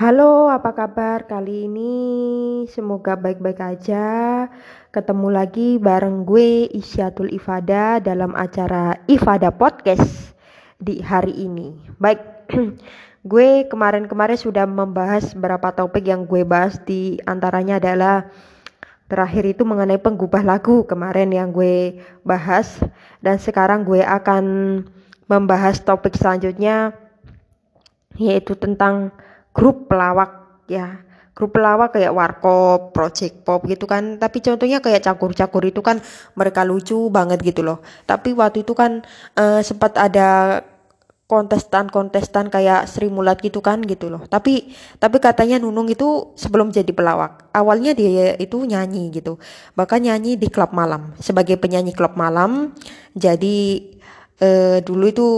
Halo, apa kabar kali ini? Semoga baik-baik aja. Ketemu lagi bareng gue Isyatul Ifada dalam acara Ifada Podcast di hari ini. Baik, gue kemarin-kemarin sudah membahas beberapa topik yang gue bahas di antaranya adalah terakhir itu mengenai penggubah lagu kemarin yang gue bahas dan sekarang gue akan membahas topik selanjutnya yaitu tentang grup pelawak ya grup pelawak kayak warkop, project pop gitu kan. Tapi contohnya kayak cakur-cakur itu kan mereka lucu banget gitu loh. Tapi waktu itu kan uh, sempat ada kontestan-kontestan kayak Sri Mulat gitu kan gitu loh. Tapi tapi katanya Nunung itu sebelum jadi pelawak, awalnya dia itu nyanyi gitu. Bahkan nyanyi di klub malam sebagai penyanyi klub malam. Jadi uh, dulu itu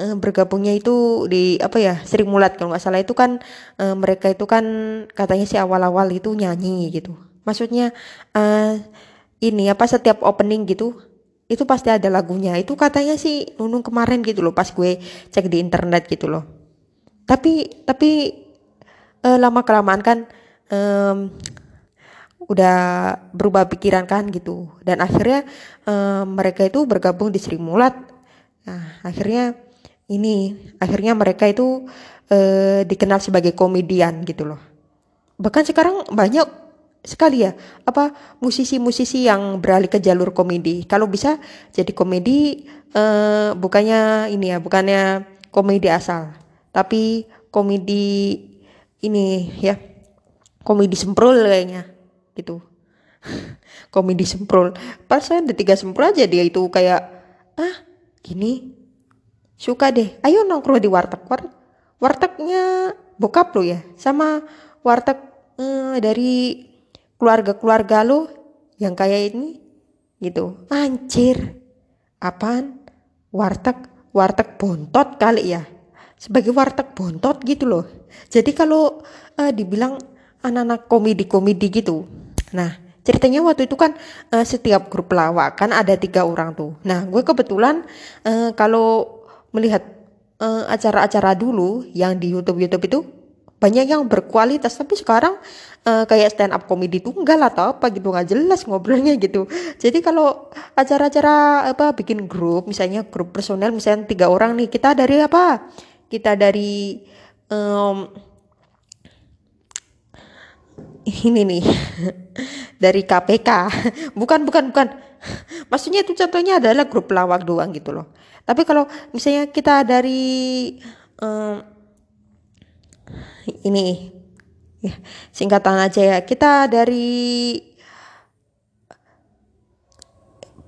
uh, bergabungnya itu di apa ya Sri Mulat. Kalau nggak salah itu kan uh, mereka itu kan katanya sih awal-awal itu nyanyi gitu. Maksudnya uh, ini apa setiap opening gitu itu pasti ada lagunya. Itu katanya sih Nunung kemarin gitu loh pas gue cek di internet gitu loh. Tapi tapi uh, lama kelamaan kan udah berubah pikiran kan gitu. Dan akhirnya mereka itu bergabung di Sri Mulat. Nah akhirnya ini akhirnya mereka itu uh, dikenal sebagai komedian gitu loh. Bahkan sekarang banyak sekali ya apa musisi-musisi yang beralih ke jalur komedi. Kalau bisa jadi komedi uh, bukannya ini ya, bukannya komedi asal, tapi komedi ini ya. Komedi semprul kayaknya gitu. komedi semprul. Pas saya tiga semprul aja dia itu kayak ah gini suka deh. Ayo nongkrong di warteg. War wartegnya bokap lo ya? Sama warteg eh, dari keluarga-keluarga lo yang kayak ini? Gitu. Anjir. Apaan? Warteg warteg bontot kali ya? Sebagai warteg bontot gitu loh. Jadi kalau uh, dibilang anak-anak komedi-komedi gitu. Nah ceritanya waktu itu kan uh, setiap grup lawak kan ada tiga orang tuh. Nah gue kebetulan uh, kalau melihat uh, acara-acara dulu yang di YouTube YouTube itu banyak yang berkualitas. Tapi sekarang uh, kayak stand up comedy tunggal atau apa gitu nggak jelas ngobrolnya gitu. Jadi kalau acara-acara apa bikin grup misalnya grup personel misalnya tiga orang nih kita dari apa? Kita dari um, ini nih dari KPK bukan bukan bukan maksudnya itu contohnya adalah grup lawak doang gitu loh tapi kalau misalnya kita dari um, ini ya, singkatan aja ya. Kita dari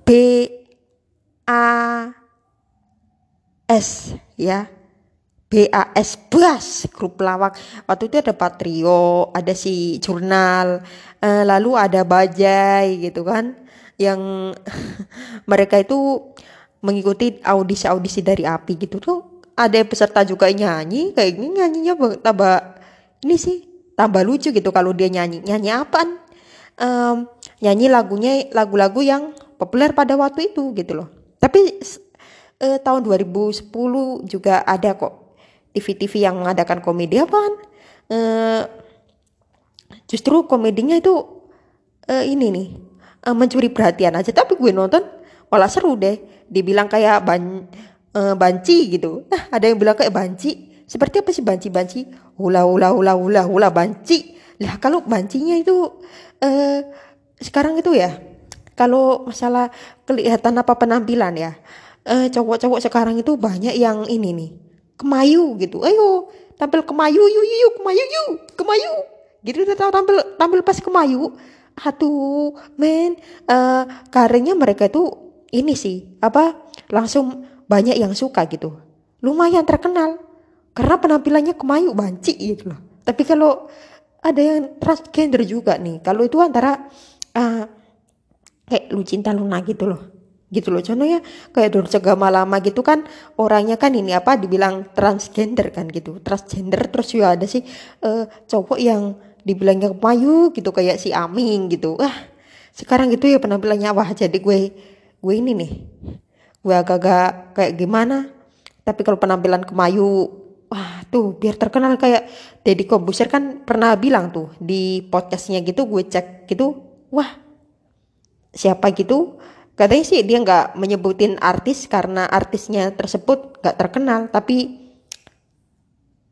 B A S ya. BAS Bas grup lawak waktu itu ada Patrio ada si jurnal uh, lalu ada Bajai gitu kan yang mereka itu mengikuti audisi-audisi dari api gitu tuh ada peserta juga nyanyi kayak ini nyanyinya tambah ini sih tambah lucu gitu kalau dia nyanyi. Nyanyi apa um, nyanyi lagunya lagu-lagu yang populer pada waktu itu gitu loh. Tapi uh, tahun 2010 juga ada kok TV-TV yang mengadakan komedi apaan? Uh, justru komedinya itu uh, ini nih uh, mencuri perhatian aja. Tapi gue nonton malah seru deh. Dibilang kayak ban uh, banci gitu. Nah ada yang bilang kayak banci. Seperti apa sih banci-banci? Hula hula hula hula hula banci. Lah kalau bancinya itu uh, sekarang itu ya kalau masalah kelihatan apa penampilan ya uh, cowok-cowok sekarang itu banyak yang ini nih kemayu gitu. Ayo tampil kemayu yuk yuk kemayu yuk kemayu. Gitu tampil tampil pas kemayu aduh men. Uh, karenya mereka itu ini sih apa langsung banyak yang suka gitu. Lumayan terkenal. Karena penampilannya kemayu banci gitu loh. Tapi kalau ada yang transgender juga nih kalau itu antara uh, kayak lu cinta Luna gitu loh. Gitu loh. Contohnya kayak Dorce Gama lama gitu kan orangnya kan ini apa dibilang transgender kan gitu. Transgender terus juga ada sih uh, cowok yang dibilangnya kemayu gitu kayak si Aming gitu. Ah sekarang gitu ya penampilannya wah jadi gue gue ini nih. Gue agak-agak kayak gimana tapi kalau penampilan kemayu wah tuh biar terkenal kayak Deddy Kobuser kan pernah bilang tuh di podcastnya gitu gue cek gitu wah siapa gitu? Katanya sih dia nggak menyebutin artis karena artisnya tersebut nggak terkenal tapi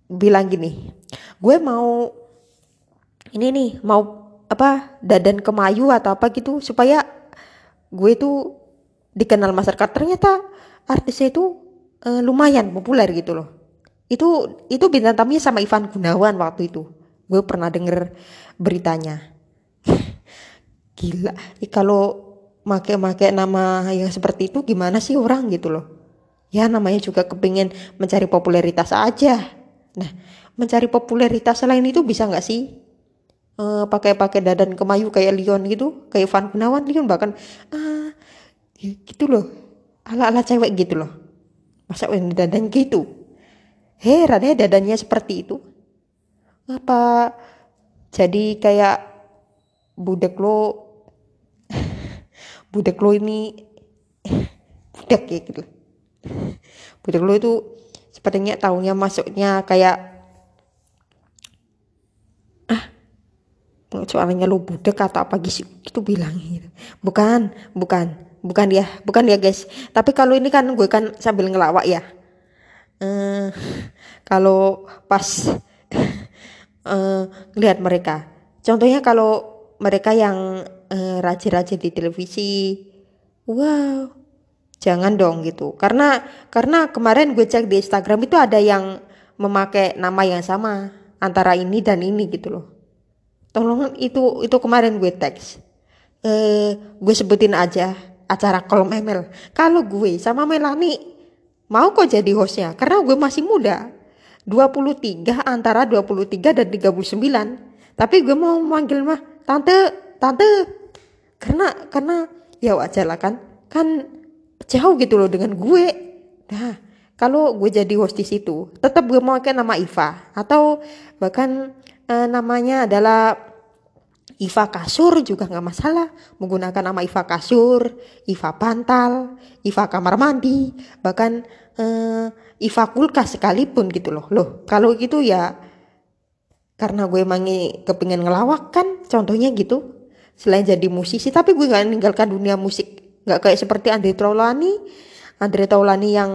bilang gini gue mau ini nih mau apa dadan kemayu atau apa gitu supaya gue tuh dikenal masyarakat. Ternyata artisnya itu uh, lumayan populer gitu loh. Itu itu bintang tamunya sama Ivan Gunawan waktu itu. Gue pernah denger beritanya. Gila. Ya, kalau make-make nama yang seperti itu gimana sih orang gitu loh? Ya namanya juga kepingin mencari popularitas aja. Nah mencari popularitas selain itu bisa nggak sih uh, pakai-pakai dadan kemayu kayak Leon gitu kayak Van Gunawan Leon bahkan ah gitu loh ala-ala cewek gitu loh. Masa yang dadan gitu? Heran ya dadannya seperti itu. Apa jadi kayak budek lo budek lo ini budek ya gitu. Budek lo itu sepertinya tahunya masuknya kayak soalnya lu budek atau apa gitu itu bilang gitu. bukan bukan bukan ya bukan ya guys. Tapi kalau ini kan gue kan sambil ngelawak ya. Uh, kalau pas uh, lihat mereka. Contohnya kalau mereka yang uh, rajin-rajin di televisi wow jangan dong gitu. Karena karena kemarin gue cek di Instagram itu ada yang memakai nama yang sama antara ini dan ini gitu loh tolong itu itu kemarin gue teks. Eh gue sebutin aja acara kolom email kalau gue sama Melani mau kok jadi hostnya karena gue masih muda. 23 antara 23 dan 39 tapi gue mau manggil mah tante tante. Karena karena ya wajar lah kan. Kan jauh gitu loh dengan gue. Nah kalau gue jadi host di situ tetap gue mau pakai nama Iva. Atau bahkan uh, namanya adalah Iva kasur juga nggak masalah. Menggunakan nama Iva kasur, Iva pantal, Iva kamar mandi, bahkan uh, Iva kulkas sekalipun gitu loh. Loh kalau gitu ya karena gue emang kepingin ngelawak kan contohnya gitu. Selain jadi musisi tapi gue nggak meninggalkan dunia musik. Nggak kayak seperti Andre Taulani Andre Taulani yang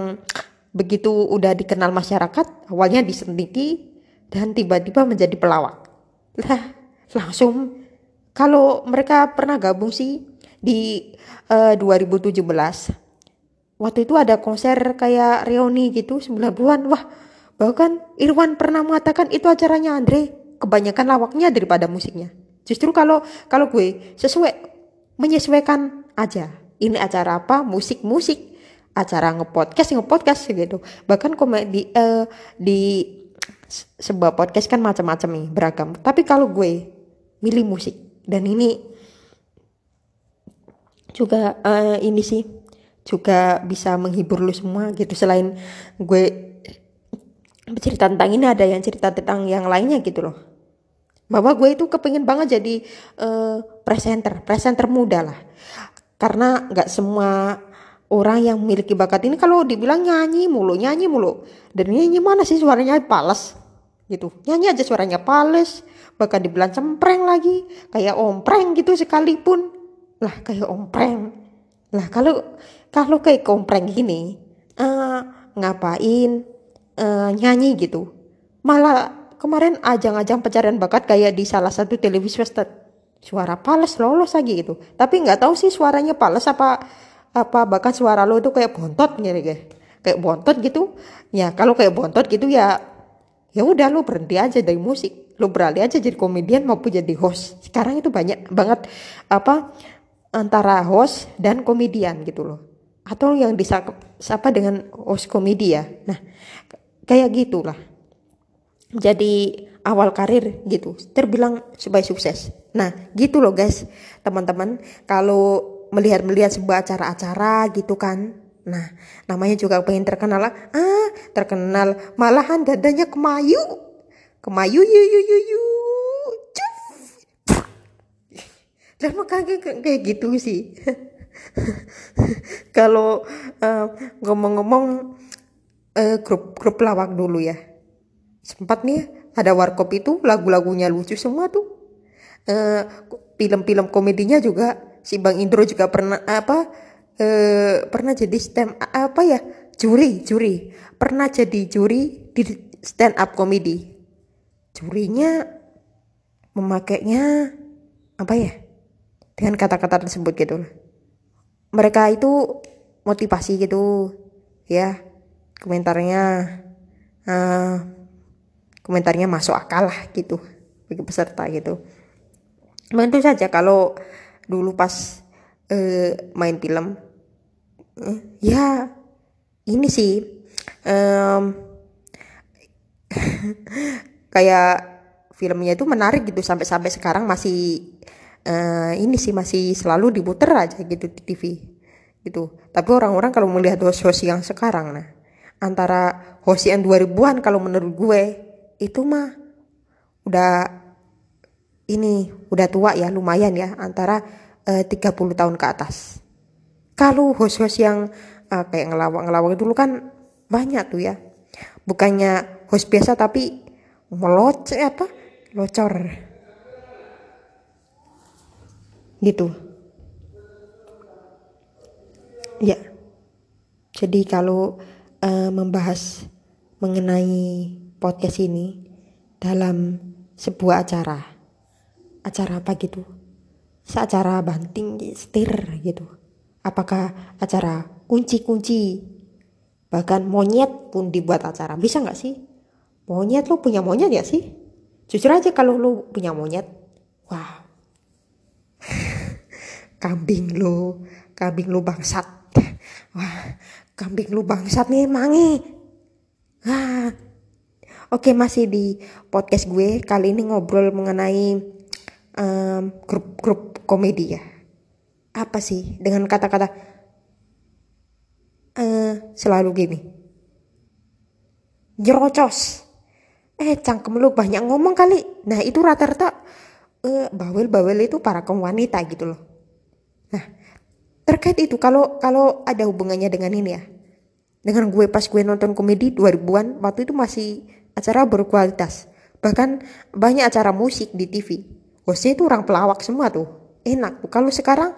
begitu udah dikenal masyarakat awalnya disendiki dan tiba-tiba menjadi pelawak. Lah langsung kalau mereka pernah gabung sih di uh, eh, 2017 waktu itu ada konser kayak reuni gitu 90-an wah bahkan Irwan pernah mengatakan itu acaranya Andre kebanyakan lawaknya daripada musiknya. Justru kalau kalau gue sesuai menyesuaikan aja. Ini acara apa? Musik musik acara ngepodcast ngepodcast gitu. Bahkan komedi uh, di sebuah podcast kan macam-macam nih beragam. Tapi kalau gue milih musik dan ini juga uh, ini sih juga bisa menghibur lu semua gitu. Selain gue cerita tentang ini ada yang cerita tentang yang lainnya gitu loh. Bahwa gue itu kepingin banget jadi uh, presenter presenter muda lah. Karena nggak semua orang yang memiliki bakat ini kalau dibilang nyanyi mulu nyanyi mulu. Dan nyanyi mana sih suaranya? Pales. Gitu. Nyanyi aja suaranya pales. Bahkan dibilang cempreng lagi. Kayak ompreng gitu sekalipun. Lah kayak ompreng. Lah kalau kalau kayak kompreng gini uh, ngapain uh, nyanyi gitu? Malah kemarin ajang-ajang pencarian bakat kayak di salah satu televisi suara pales lolos lagi gitu. Tapi nggak tahu sih suaranya pales apa apa bahkan suara lo itu kayak bontot gitu guys kayak bontot gitu. Ya kalau kayak bontot gitu ya ya udah lo berhenti aja dari musik. Lo beralih aja jadi komedian maupun jadi host. Sekarang itu banyak banget apa antara host dan komedian gitu loh. Atau yang disapa dengan host komedi ya. Nah kayak gitulah. Jadi awal karir gitu. Terbilang supaya sukses. Nah gitu loh guys teman-teman. Kalau melihat-melihat sebuah acara-acara gitu kan. Nah, namanya juga pengen terkenal lah. Ah, terkenal malahan dadanya kemayu. Kemayu yu yu yu yu. Dan makanya kayak gitu sih. Kalau uh, ngomong-ngomong uh, grup grup lawak dulu ya. sempat nih ada warkop itu lagu-lagunya lucu semua tuh uh, film-film komedinya juga si Bang Indro juga pernah apa uh, pernah jadi stand apa ya juri juri. Pernah jadi juri di stand up komedi. Jurinya memakainya apa ya dengan kata-kata tersebut gitu. Mereka itu motivasi gitu ya. Komentarnya uh, komentarnya masuk akal lah gitu bagi peserta gitu. Tentu saja kalau dulu pas uh, main film uh, ya ini sih um, kayak filmnya itu menarik gitu sampai-sampai sekarang masih uh, ini sih masih selalu diputer aja gitu di TV gitu. Tapi orang-orang kalau melihat host-host yang sekarang nah antara host yang 2000-an kalau menurut gue itu mah udah ini udah tua ya lumayan ya antara eh, uh, 30 tahun ke atas. Kalau host-host yang uh, kayak ngelawak-ngelawak dulu kan banyak tuh ya. Bukannya host biasa tapi meloce apa? Locor gitu ya jadi kalau uh, membahas mengenai podcast ini dalam sebuah acara acara apa gitu? Seacara banting setir gitu. Apakah acara kunci-kunci? Bahkan monyet pun dibuat acara. Bisa nggak sih? Monyet lo punya monyet ya sih? Jujur aja kalau lo punya monyet wah. Kambing lu kambing lu bangsat. Wah kambing lu bangsat nih mangi ah oke masih di podcast gue kali ini ngobrol mengenai grup-grup um, komedi ya apa sih dengan kata-kata uh, selalu gini jerocos eh cangkem lu banyak ngomong kali nah itu rata-rata uh, bawel-bawel itu para kaum wanita gitu loh Nah, terkait itu kalau kalau ada hubungannya dengan ini ya. Dengan gue pas gue nonton komedi 2000-an, waktu itu masih acara berkualitas. Bahkan banyak acara musik di TV. Hostnya itu orang pelawak semua tuh. Enak. Kalau sekarang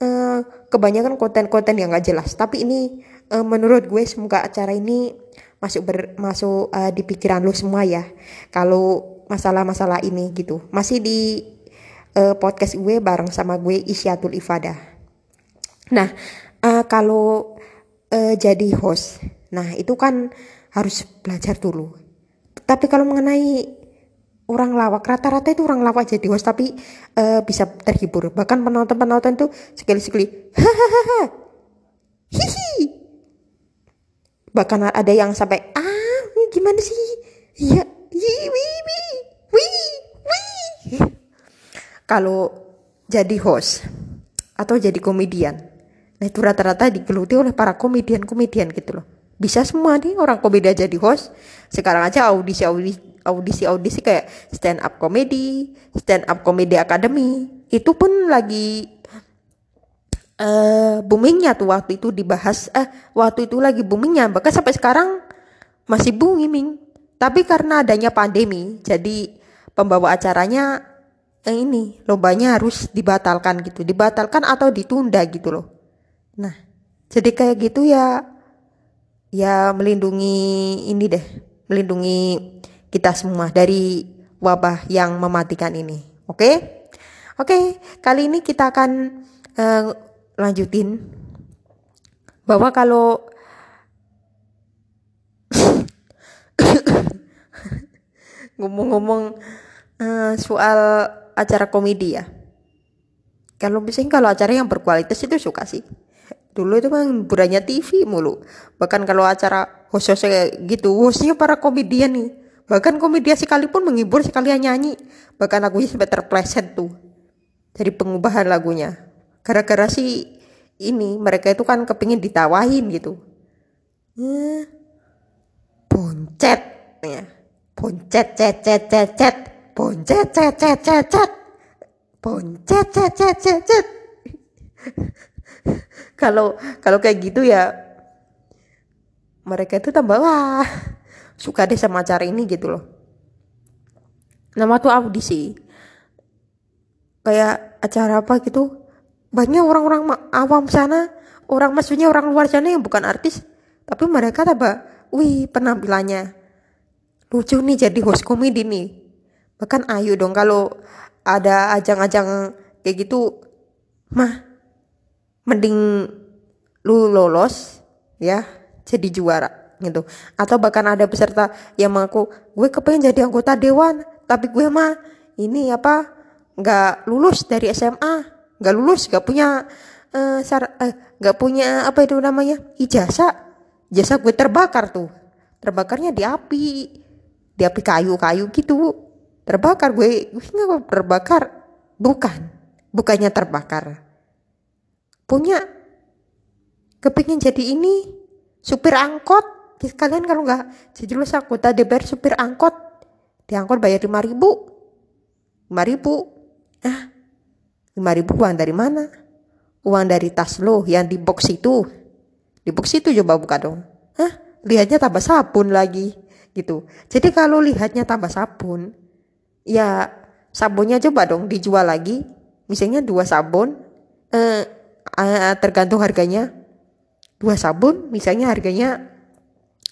eh, kebanyakan konten-konten yang gak jelas. Tapi ini eh, menurut gue semoga acara ini masuk ber, masuk uh, di pikiran lo semua ya. Kalau masalah-masalah ini gitu. Masih di uh, podcast gue bareng sama gue Isyatul Ifada. Nah, uh, kalau uh, jadi host, nah itu kan harus belajar dulu. Tapi kalau mengenai orang lawak, rata-rata itu orang lawak jadi host tapi uh, bisa terhibur. Bahkan penonton-penonton tuh sekali-sekali hahaha. Hihi. Bahkan ada yang sampai ah gimana sih? Iya, wih, wih, wih, wih kalau jadi host atau jadi komedian nah itu rata-rata digeluti oleh para komedian-komedian gitu loh bisa semua nih orang komedian jadi host sekarang aja audisi audisi audisi audisi kayak stand up comedy stand up comedy academy itu pun lagi uh, boomingnya tuh waktu itu dibahas eh waktu itu lagi boomingnya bahkan sampai sekarang masih booming. Tapi karena adanya pandemi jadi pembawa acaranya eh, ini lombanya harus dibatalkan gitu dibatalkan atau ditunda gitu loh. Nah jadi kayak gitu ya ya melindungi ini deh melindungi kita semua dari wabah yang mematikan ini. Oke? Okay? oke okay, kali ini kita akan uh, lanjutin bahwa kalau ngomong-ngomong uh, soal acara komedi ya. Kalau misalnya kalau acara yang berkualitas itu suka sih. Dulu itu kan burannya TV mulu. Bahkan kalau acara kayak gitu hostnya para komedian nih bahkan komedian sekalipun menghibur sekalian nyanyi. Bahkan lagunya sampai terpleset tuh. Dari pengubahan lagunya. Gara-gara sih ini mereka itu kan kepingin ditawain gitu. Hmm, boncet ya boncet cet cet cet cet. Boncet cet cet cet cet. Boncet cet cet cet cet. Kalau kalau kayak gitu ya mereka itu tambah wah suka deh sama acara ini gitu loh. Nama tuh audisi kayak acara apa gitu. Banyak orang-orang awam sana. Orang maksudnya orang luar sana yang bukan artis. Tapi mereka tambah wih penampilannya lucu nih jadi host komedi nih. Bahkan ayo dong kalau ada ajang-ajang kayak gitu mah mending lu lolos ya jadi juara gitu. Atau bahkan ada peserta yang mengaku gue kepengen jadi anggota dewan tapi gue mah ini apa nggak lulus dari SMA nggak lulus nggak punya uh, nggak uh, punya apa itu namanya ijazah. Ijazah gue terbakar tuh. Terbakarnya di api di api kayu-kayu gitu. Terbakar gue gue nggak terbakar. Bukan bukannya terbakar. Punya kepingin jadi ini supir angkot kalian kalau nggak jadi lu anggota DPR supir angkot diangkot bayar lima ribu. lima ribu. Ah lima ribu uang dari mana? Uang dari tas lo yang di box itu. Di box itu coba buka dong. Ah lihatnya tambah sabun lagi gitu. Jadi kalau lihatnya tambah sabun ya sabunnya coba dong dijual lagi. Misalnya dua sabun eh, eh tergantung harganya. Dua sabun misalnya harganya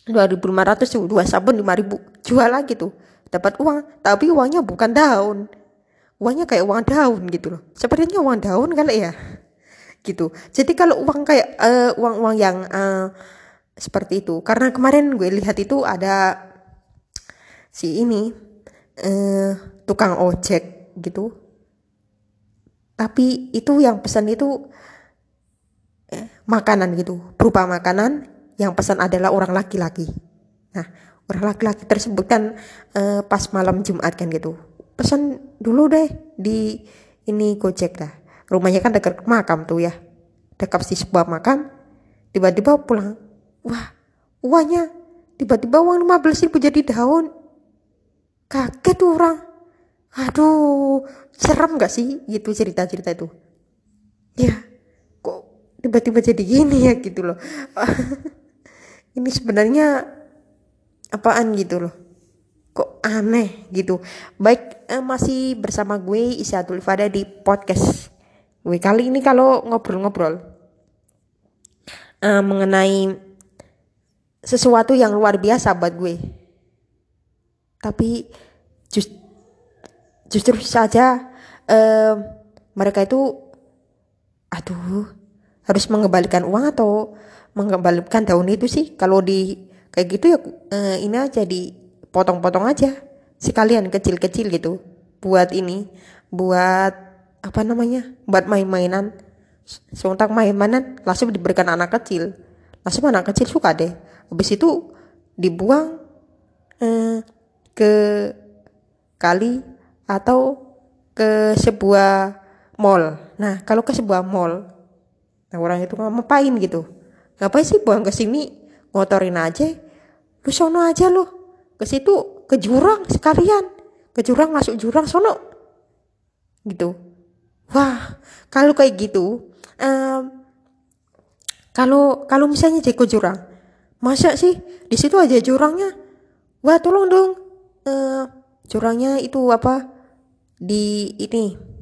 2500 tuh dua sabun 5000 jual lagi tuh. Dapat uang tapi uangnya bukan daun. Uangnya kayak uang daun gitu loh. Sepertinya uang daun kali ya gitu. Jadi kalau uang kayak uh, uang-uang yang uh, seperti itu. Karena kemarin gue lihat itu ada si ini uh, tukang ojek gitu. Tapi itu yang pesan itu makanan gitu. Berupa makanan yang pesan adalah orang laki-laki. Nah orang laki-laki tersebut kan uh, pas malam Jumat kan gitu. Pesan dulu deh di ini Gojek dah. Rumahnya kan dekat makam tuh ya. Dekat si sebuah makam. Tiba-tiba pulang. Wah uangnya. Tiba-tiba uang 15 ribu jadi daun. Kaget tuh orang. Aduh serem gak sih gitu cerita-cerita itu? Ya tiba-tiba jadi gini ya gitu loh ini sebenarnya apaan gitu loh? Kok aneh gitu? Baik eh, masih bersama gue Isyatul Fada di podcast gue. Kali ini kalau ngobrol-ngobrol eh, mengenai sesuatu yang luar biasa buat gue. Tapi just, justru saja eh, mereka itu aduh harus mengembalikan uang atau mengembalikan daun itu sih. Kalau di kayak gitu ya eh, ini aja dipotong-potong aja. Sekalian kecil-kecil gitu. Buat ini buat apa namanya? Buat main-mainan. Sontak main-mainan langsung diberikan anak kecil. Langsung anak kecil suka deh. Habis itu dibuang eh, ke kali atau ke sebuah mall. Nah kalau ke sebuah mall Nah orang itu ngapain gitu? Ngapain sih buang ke sini ngotorin aja? Lu sono aja lu. Ke situ ke jurang sekalian. Ke jurang masuk jurang sono. Gitu. Wah, kalau kayak gitu, um, kalau kalau misalnya ke jurang, masa sih di situ aja jurangnya? Wah, tolong dong. Uh, jurangnya itu apa? Di ini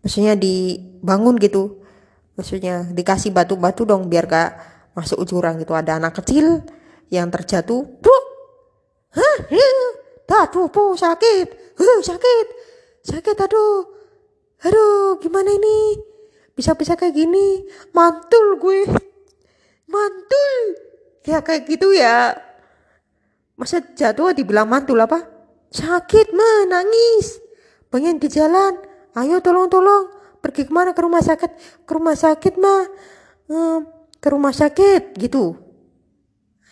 maksudnya dibangun gitu maksudnya dikasih batu-batu dong biar gak masuk jurang gitu. Ada anak kecil yang terjatuh bu hah? Aduh bu sakit. Huh, sakit. Sakit aduh. Aduh gimana ini? Bisa-bisa kayak gini? Mantul gue. Mantul. Ya kayak gitu ya. Masa jatuh dibilang mantul apa? Sakit mah nangis. Pengen di jalan. Ayo tolong tolong pergi ke mana? Ke rumah sakit. Ke rumah sakit mah hmm, ke rumah sakit gitu.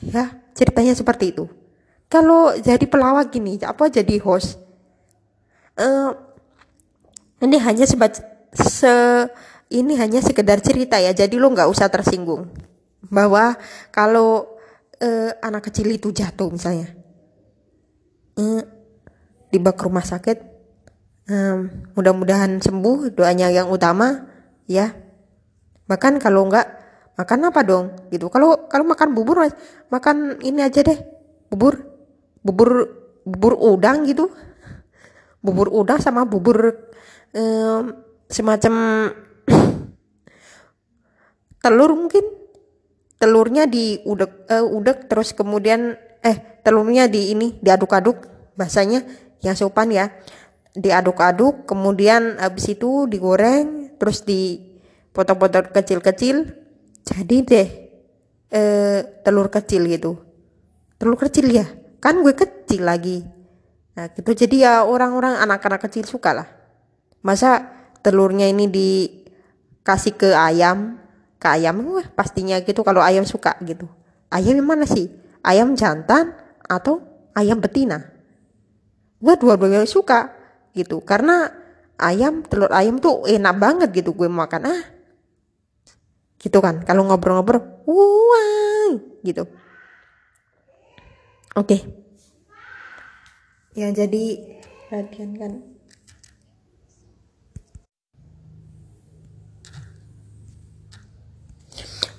Ya ceritanya seperti itu. Kalau jadi pelawak gini apa jadi host? Uh, ini hanya sebat se ini hanya sekedar cerita ya. Jadi lo nggak usah tersinggung bahwa kalau uh, anak kecil itu jatuh misalnya uh, di bak rumah sakit um, mudah-mudahan sembuh doanya yang utama ya. Bahkan kalau enggak makan apa dong? Gitu. Kalau kalau makan bubur makan ini aja deh bubur. Bubur bubur udang gitu. Bubur udang sama bubur um, semacam telur mungkin. Telurnya di udek uh, udek terus kemudian eh telurnya di ini diaduk-aduk bahasanya yang sopan ya diaduk-aduk kemudian habis itu digoreng terus dipotong-potong kecil-kecil. Jadi deh eh, telur kecil gitu. Telur kecil ya? Kan gue kecil lagi. Nah gitu. Jadi ya orang-orang anak-anak kecil suka lah. Masa telurnya ini dikasih ke ayam? Ke ayam? Wah pastinya gitu kalau ayam suka gitu. Ayam yang mana sih? Ayam jantan atau ayam betina? Gue dua-duanya suka gitu. Karena ayam telur ayam tuh enak banget gitu gue makan. Ah gitu kan. Kalau ngobrol-ngobrol wah gitu. Oke. Okay. ya jadi perhatian kan.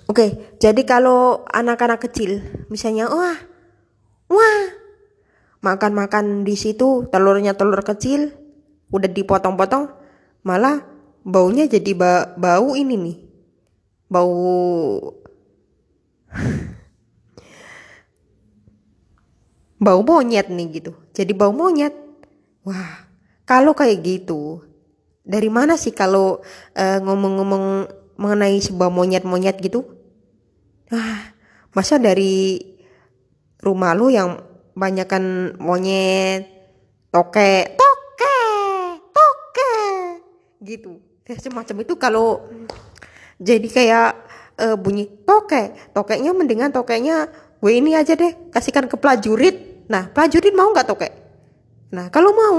Oke, okay, jadi kalau anak-anak kecil, misalnya, wah, wah, makan-makan di situ, telurnya telur kecil, udah dipotong-potong, malah baunya jadi ba bau ini nih, bau bau monyet nih gitu. Jadi bau monyet. Wah kalau kayak gitu dari mana sih kalau eh, ngomong-ngomong mengenai sebuah monyet-monyet gitu? Ah masa dari rumah lu yang banyakkan monyet toke toke toke gitu. Ya semacam itu kalau jadi kayak uh, bunyi toke tokeknya mendingan tokeknya gue ini aja deh kasihkan ke prajurit. Nah prajurit mau nggak toke nah kalau mau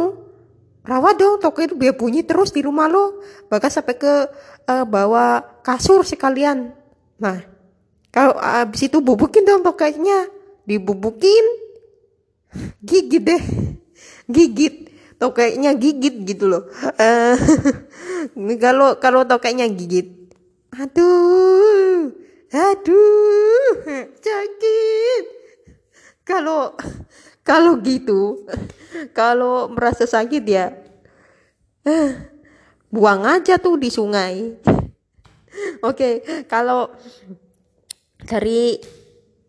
rawat dong toke itu biar bunyi terus di rumah lo. Bahkan sampai ke uh, bawa kasur sekalian. Nah kalau abis itu bubukin dong tokeknya. Dibubukin gigit deh. Gigit tokeknya gigit gitu loh uh, kalau kalau tokeknya gigit Aduh, aduh, sakit. Kalau kalau gitu, kalau merasa sakit ya, buang aja tuh di sungai. Oke, kalau dari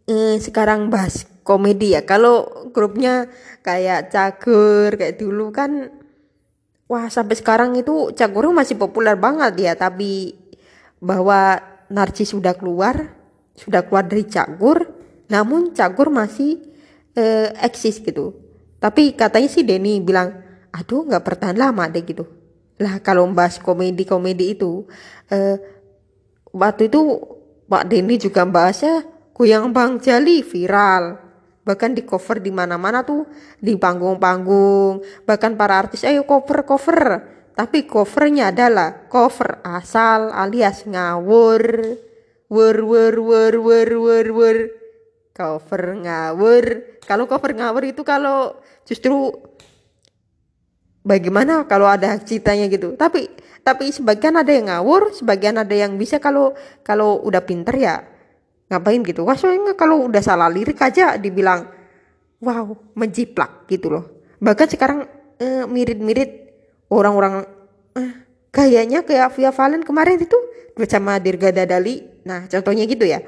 eh, sekarang bahas komedi ya. Kalau grupnya kayak cagur kayak dulu kan, wah sampai sekarang itu cagur masih populer banget ya. Tapi bahwa narcis sudah keluar, sudah keluar dari cagur, namun cagur masih uh, eksis gitu. Tapi katanya sih Denny bilang, aduh nggak bertahan lama deh gitu. Lah kalau bahas komedi-komedi itu, uh, waktu itu Pak Denny juga bahasnya goyang Bang Jali viral. Bahkan di cover di mana-mana tuh, di panggung-panggung, bahkan para artis ayo cover cover. Tapi covernya adalah cover asal alias ngawur. Wur wur wur wur wur wur. Cover ngawur. Kalau cover ngawur itu kalau justru bagaimana kalau ada ceritanya gitu. Tapi tapi sebagian ada yang ngawur sebagian ada yang bisa kalau kalau udah pinter ya ngapain gitu wah soalnya kalau udah salah lirik aja dibilang wow menjiplak gitu loh bahkan sekarang eh, mirip-mirip orang-orang eh, kayaknya kayak Via Valen kemarin itu bersama Dirga Dadali. Nah, contohnya gitu ya.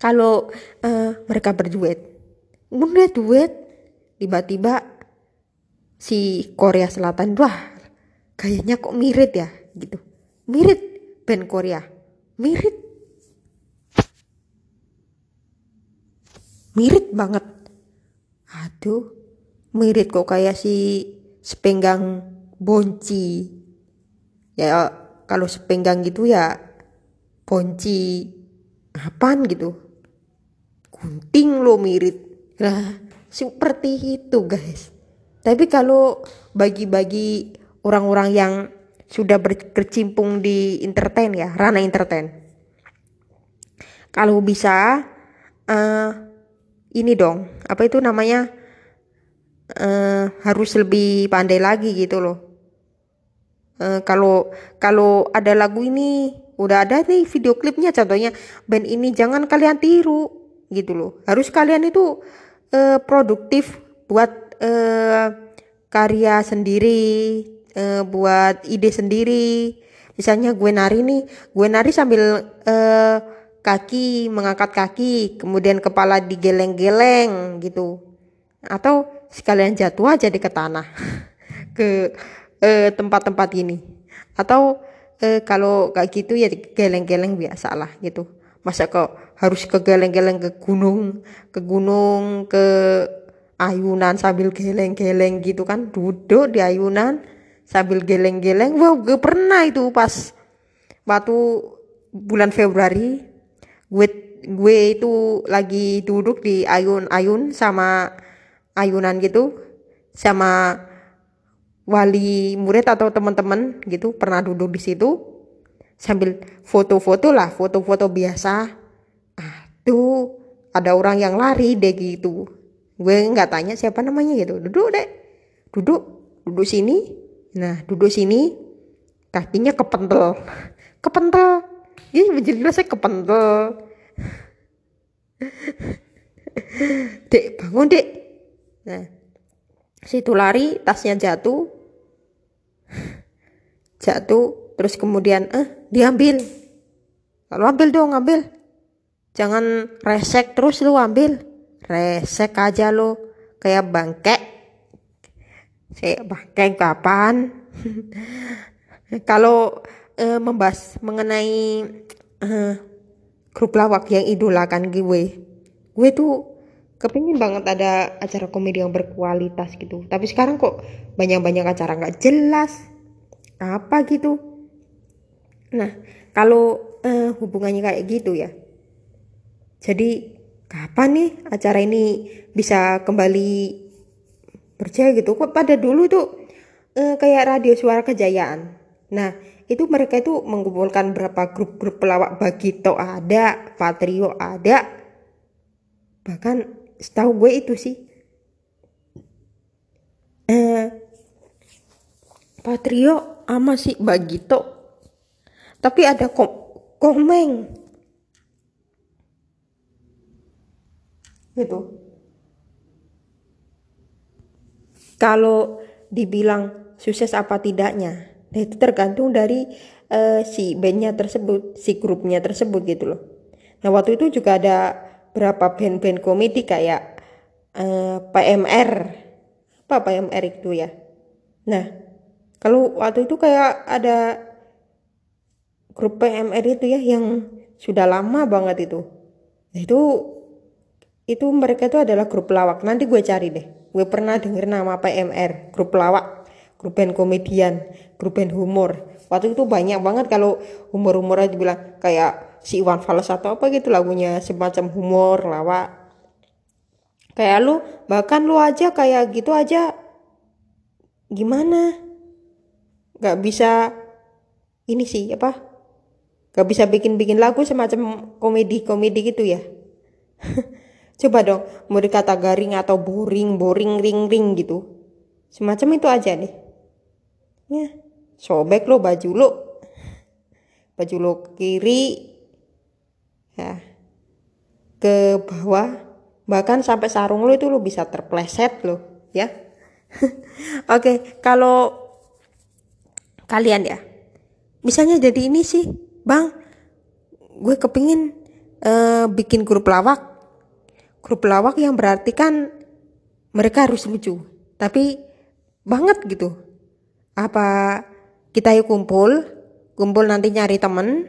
Kalau uh, mereka berduet, udah duet, tiba-tiba si Korea Selatan, wah, kayaknya kok mirip ya, gitu. Mirip band Korea, mirip, mirip banget. Aduh, mirip kok kayak si sepenggang bonci. Ya kalau sepenggang gitu ya bonci apaan gitu? Gunting lo mirip. Nah seperti itu guys. Tapi kalau bagi-bagi orang-orang yang sudah berkecimpung di entertain ya ranah entertain. Kalau bisa uh, ini dong. Apa itu namanya? Uh, harus lebih pandai lagi gitu loh. Uh, kalau kalau ada lagu ini udah ada nih video klipnya. Contohnya band ini jangan kalian tiru gitu loh. Harus kalian itu uh, produktif buat uh, karya sendiri uh, buat ide sendiri. Misalnya gue nari nih gue nari sambil uh, kaki mengangkat kaki kemudian kepala digeleng-geleng gitu. Atau sekalian jatuh aja di ke tanah ke tempat-tempat uh, ini. Atau uh, kalau kayak gitu ya geleng-geleng biasa lah gitu. Masa kok harus ke geleng-geleng ke gunung ke gunung ke ayunan sambil geleng-geleng gitu kan? Duduk di ayunan sambil geleng-geleng. Wow gue pernah itu pas waktu bulan Februari gue gue itu lagi duduk di ayun-ayun sama ayunan gitu sama wali murid atau teman-teman gitu pernah duduk di situ sambil foto-foto lah foto-foto biasa. Ah tuh ada orang yang lari deh gitu. Gue nggak tanya siapa namanya gitu duduk deh duduk duduk sini. Nah duduk sini kakinya kepentel. Kepentel ini jelas saya kepentel. Dek bangun dek. Nah situ lari tasnya jatuh. Jatuh terus kemudian eh diambil. Kalau ambil dong ambil. Jangan resek terus lu ambil. Resek aja lu. Kayak bangke saya bangke kapan? Kalau eh, membahas mengenai eh, grup lawak yang idolakan gue gue tuh kepingin banget ada acara komedi yang berkualitas gitu. Tapi sekarang kok banyak-banyak acara nggak jelas apa gitu. Nah kalau uh, hubungannya kayak gitu ya jadi kapan nih acara ini bisa kembali berjaya gitu? Kok pada dulu tuh uh, kayak radio suara kejayaan. Nah itu mereka itu mengumpulkan berapa grup-grup pelawak Bagito ada Patrio ada. Bahkan setahu gue itu sih. Eh Patrio ama si Bagito tapi ada kom komeng. Gitu. Kalau dibilang sukses apa tidaknya nah itu tergantung dari uh, si bandnya tersebut si grupnya tersebut gitu loh. Nah waktu itu juga ada berapa band-band komedi kayak uh, eh, PMR apa PMR itu ya? Nah kalau waktu itu kayak ada grup PMR itu ya yang sudah lama banget itu. Nah, itu itu mereka itu adalah grup lawak. Nanti gue cari deh. Gue pernah denger nama PMR grup lawak grup band komedian grup band humor. Waktu itu banyak banget kalau humor-humor aja bilang kayak si Iwan Fals atau apa gitu lagunya semacam humor lawak. Kayak lu bahkan lu aja kayak gitu aja gimana? Nggak bisa ini sih apa? Nggak bisa bikin-bikin lagu semacam komedi-komedi gitu ya. Coba dong mau dikata garing atau boring boring ring ring gitu. Semacam itu aja deh ya sobek lo baju lo. Baju lo kiri ya ke bawah. Bahkan sampai sarung lo itu lo bisa terpleset lo ya. Oke kalau kalian ya misalnya jadi ini sih bang gue kepingin uh, bikin grup lawak. Grup lawak yang berarti kan mereka harus lucu tapi banget gitu apa kita yuk kumpul kumpul nanti nyari temen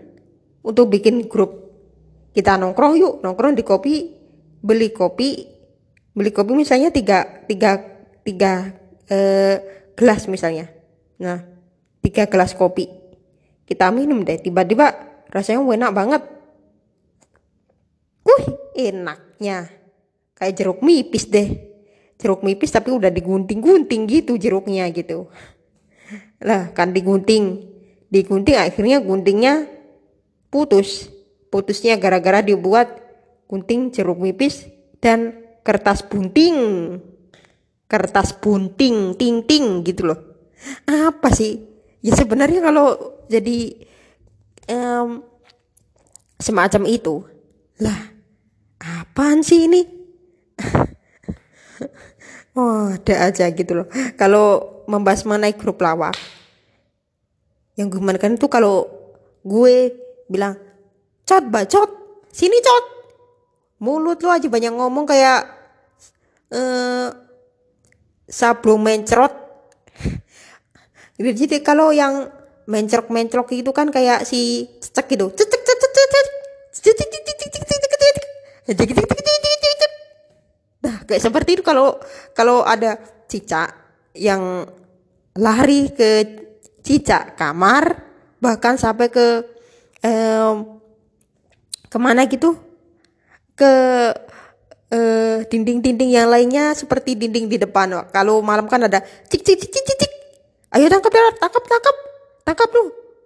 untuk bikin grup. Kita nongkrong yuk nongkrong di kopi beli kopi. Beli kopi misalnya tiga tiga tiga eh, gelas misalnya. Nah tiga gelas kopi. Kita minum deh tiba-tiba rasanya enak banget. Uh enaknya. Kayak jeruk mipis deh. Jeruk mipis tapi udah digunting-gunting gitu jeruknya gitu lah kan digunting. Digunting akhirnya guntingnya putus. Putusnya gara-gara dibuat gunting jeruk nipis dan kertas bunting. Kertas bunting ting ting gitu loh. Apa sih? Ya sebenarnya kalau jadi um, semacam itu lah apaan sih ini? Oh ada aja gitu loh. Kalau membahas mengenai grup lawak yang gue kan itu kalau gue bilang cot bacot sini cot mulut lu aja banyak ngomong kayak eh uh, sablon mencrot jadi kalau yang mencrok mencrok itu kan kayak si cecek gitu cecek cecek cecek nah kayak seperti itu kalau kalau ada cicak yang lari ke cicak kamar bahkan sampai ke um, ke mana gitu? Ke dinding-dinding uh, yang lainnya seperti dinding di depan. Kalau malam kan ada cik cik cik cik cik. Ayo tangkap tangkap tangkap. Tangkap lu.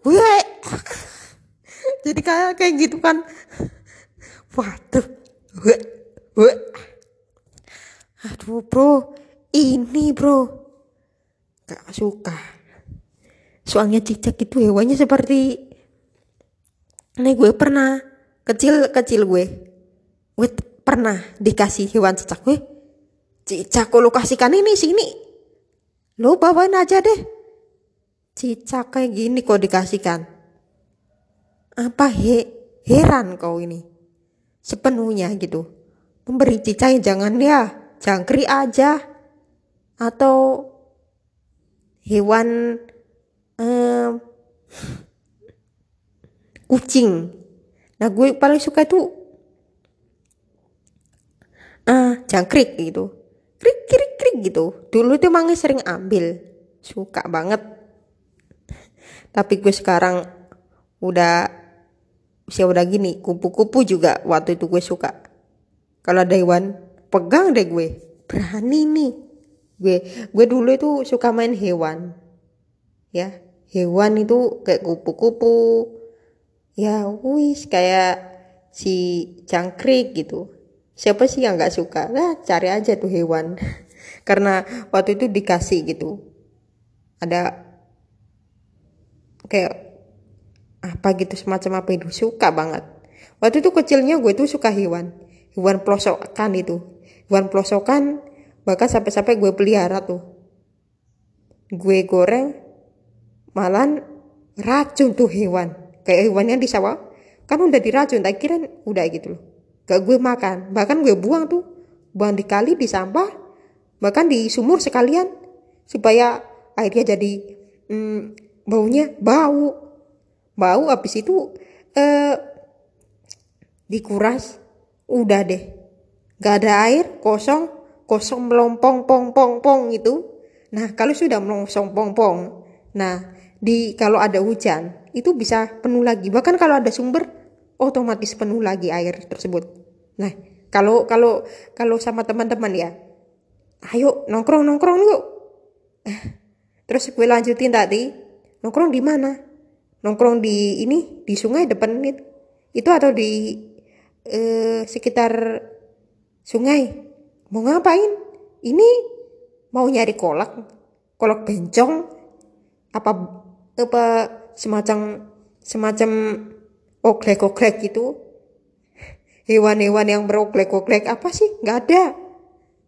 Jadi kayak kayak gitu kan. Waduh. Weh. Weh. aduh bro. Ini bro. Gak suka soalnya cicak itu hewannya seperti ini gue pernah kecil kecil gue. Gue pernah dikasih hewan cicak gue. Cicak lo kasihkan ini sini. Lo bawain aja deh. Cicak kayak gini kok dikasihkan. Apa he heran kau ini? Sepenuhnya gitu. Memberi cicak jangan ya jangkrik aja. Atau hewan eh, kucing. Nah gue paling suka itu uh, jangkrik gitu. Krik krik krik gitu. Dulu itu emangnya sering ambil. Suka banget. Tapi gue sekarang udah usia udah gini. Kupu-kupu juga waktu itu gue suka. Kalau ada hewan pegang deh gue. Berani nih. Gue gue dulu itu suka main hewan. Ya hewan itu kayak kupu-kupu. Ya wis kayak si jangkrik gitu. Siapa sih yang nggak suka? Nah cari aja tuh hewan. Karena waktu itu dikasih gitu. Ada kayak apa gitu semacam apa itu. Suka banget. Waktu itu kecilnya gue tuh suka hewan. Hewan pelosokan itu. Hewan pelosokan bahkan sampai-sampai gue pelihara tuh. Gue goreng malan racun tuh hewan. Kayak hewannya di sawah. Kan udah diracun tak kira udah gitu loh. Gak gue makan. Bahkan gue buang tuh. Buang di kali di sampah bahkan di sumur sekalian. Supaya airnya jadi hmm, baunya bau. Bau habis itu eh, dikuras. Udah deh. Gak ada air kosong. Kosong melompong pong pong pong itu nah kalau sudah melompong pong pong nah di kalau ada hujan itu bisa penuh lagi. Bahkan kalau ada sumber otomatis penuh lagi air tersebut. Nah kalau kalau kalau sama teman-teman ya ayo nongkrong nongkrong yuk. Terus gue lanjutin tadi nongkrong di mana? Nongkrong di ini di sungai depan ini. Itu atau di eh, sekitar sungai? Mau ngapain? Ini mau nyari kolak kolak bencong apa apa semacam semacam oglek-oglek gitu? Hewan-hewan yang beroglek-oglek apa sih? Nggak ada.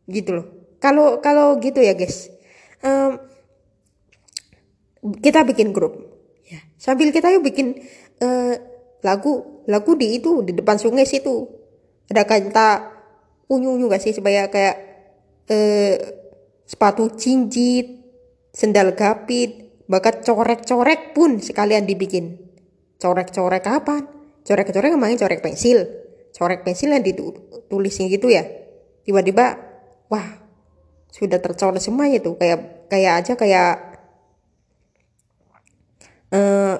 Gitu loh. Kalau kalau gitu ya guys. Um, kita bikin grup. Ya. Sambil kita yuk bikin uh, lagu lagu di itu di depan sungai situ. Ada kata unyu unyu gak sih? Supaya kayak uh, sepatu cincit sendal gapit Bahkan corek-corek pun sekalian dibikin. Corek-corek kapan? Corek-corek main corek pensil. Corek pensil yang ditulisnya gitu ya. Tiba-tiba, wah, sudah tercoret semua itu. Kayak kayak aja kayak uh,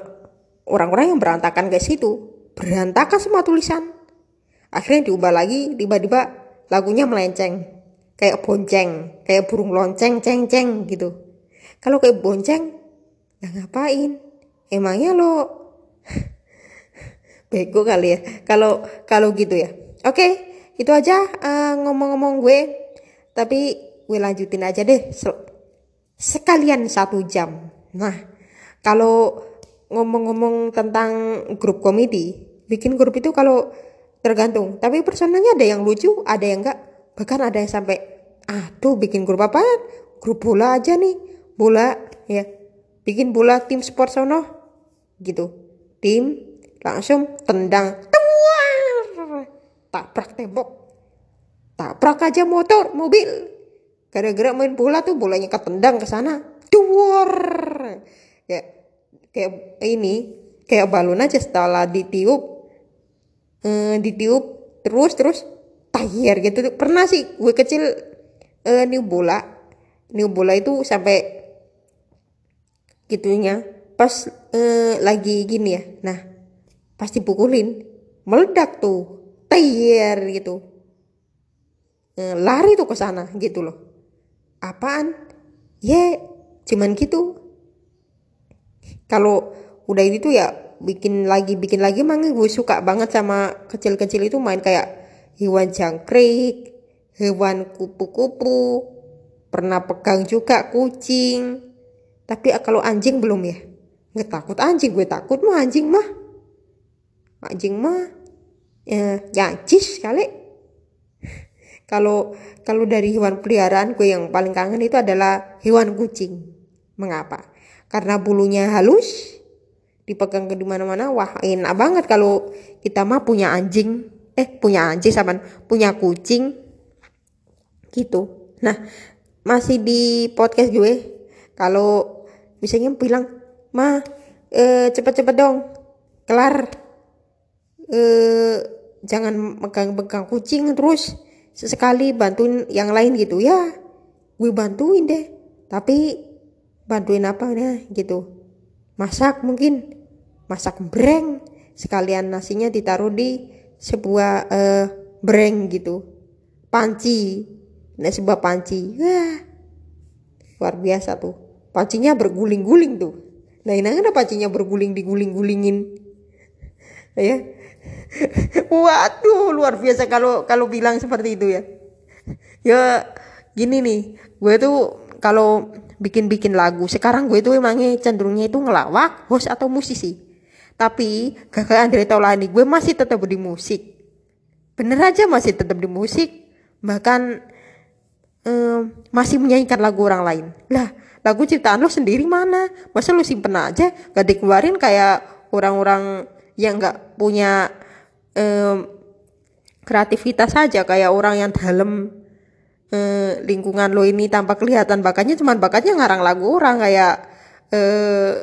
orang-orang yang berantakan ke situ. Berantakan semua tulisan. Akhirnya diubah lagi, tiba-tiba lagunya melenceng. Kayak bonceng, kayak burung lonceng, ceng, ceng gitu. Kalau kayak bonceng, Nah ngapain? Emangnya lo bego kali ya? Kalau kalau gitu ya. Oke, itu aja uh, ngomong-ngomong gue. Tapi gue lanjutin aja deh sekalian satu jam. Nah, kalau ngomong-ngomong tentang grup komedi bikin grup itu kalau tergantung tapi personalnya ada yang lucu ada yang enggak bahkan ada yang sampai aduh bikin grup apa grup bola aja nih bola ya bikin bola tim sport sono? Gitu. Tim langsung tendang. Tuar tabrak tembok. Tabrak aja motor mobil. Gara-gara main bola tuh bolanya ketendang ke sana. Duar ya kayak ini kayak balon aja setelah ditiup. Eh, ditiup terus terus tayar gitu. Pernah sih gue kecil eh, new bola. New bola itu sampai gitunya pas eh, lagi gini ya. Nah pasti pukulin. Meledak tuh. Tayar gitu. Eh, lari tuh ke sana gitu loh. Apaan? Ya cuman gitu. Kalau udah itu ya bikin lagi bikin lagi emang gue suka banget sama kecil-kecil itu main kayak hewan jangkrik hewan kupu-kupu. Pernah pegang juga kucing tapi kalau anjing belum ya? Nggak takut. Anjing gue takut mah anjing mah. Anjing mah ya jancis kali. Kalau kalau dari hewan peliharaan gue yang paling kangen itu adalah hewan kucing. Mengapa? Karena bulunya halus dipegang ke di mana-mana wah enak banget kalau kita mah punya anjing. Eh punya anjing sama punya kucing. Gitu. Nah masih di podcast gue kalau misalnya bilang ma eh, cepet-cepet dong kelar. Eh, jangan megang-megang kucing terus. Sesekali bantuin yang lain gitu. Ya gue bantuin deh tapi bantuin apa nih gitu. Masak mungkin masak breng. Sekalian nasinya ditaruh di sebuah uh, breng gitu. Panci nah sebuah panci. Wah luar biasa tuh pancinya berguling-guling tuh nah ini kan pancinya berguling diguling-gulingin ya waduh luar biasa kalau kalau bilang seperti itu ya ya gini nih gue tuh kalau bikin-bikin lagu. Sekarang gue itu emangnya cenderungnya itu ngelawak, host atau musisi. Tapi kakak Andre Taulani gue masih tetap di musik. Bener aja masih tetap di musik. Bahkan um, masih menyanyikan lagu orang lain. Lah, lagu ciptaan lo sendiri mana? Masa lo simpen aja gak dikeluarin kayak orang-orang yang gak punya um, kreativitas saja kayak orang yang dalam eh, lingkungan lo ini tanpa kelihatan bakatnya cuman bakatnya ngarang lagu orang kayak eh,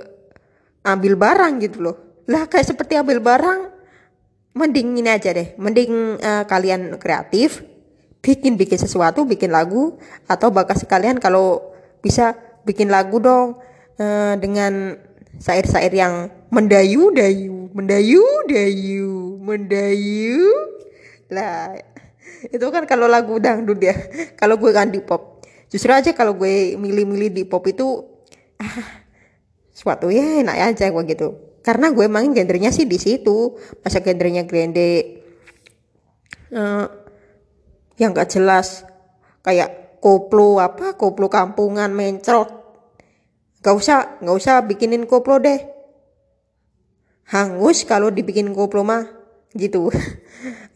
ambil barang gitu loh lah kayak seperti ambil barang mending ini aja deh mending eh, kalian kreatif bikin bikin sesuatu bikin lagu atau bakat sekalian kalau bisa bikin lagu dong eh, dengan syair-syair yang mendayu dayu mendayu dayu mendayu. Lah itu kan kalau lagu dangdut ya kalau gue kan di pop justru aja kalau gue milih-milih di pop itu ah, suatu ya enak aja gue gitu. Karena gue main genrenya sih di situ. Masa genrenya grande uh, yang gak jelas. Kayak koplo apa koplo kampungan mencrot. Gak usah gak usah bikinin koplo deh. Hangus kalau dibikin koplo mah gitu. Oke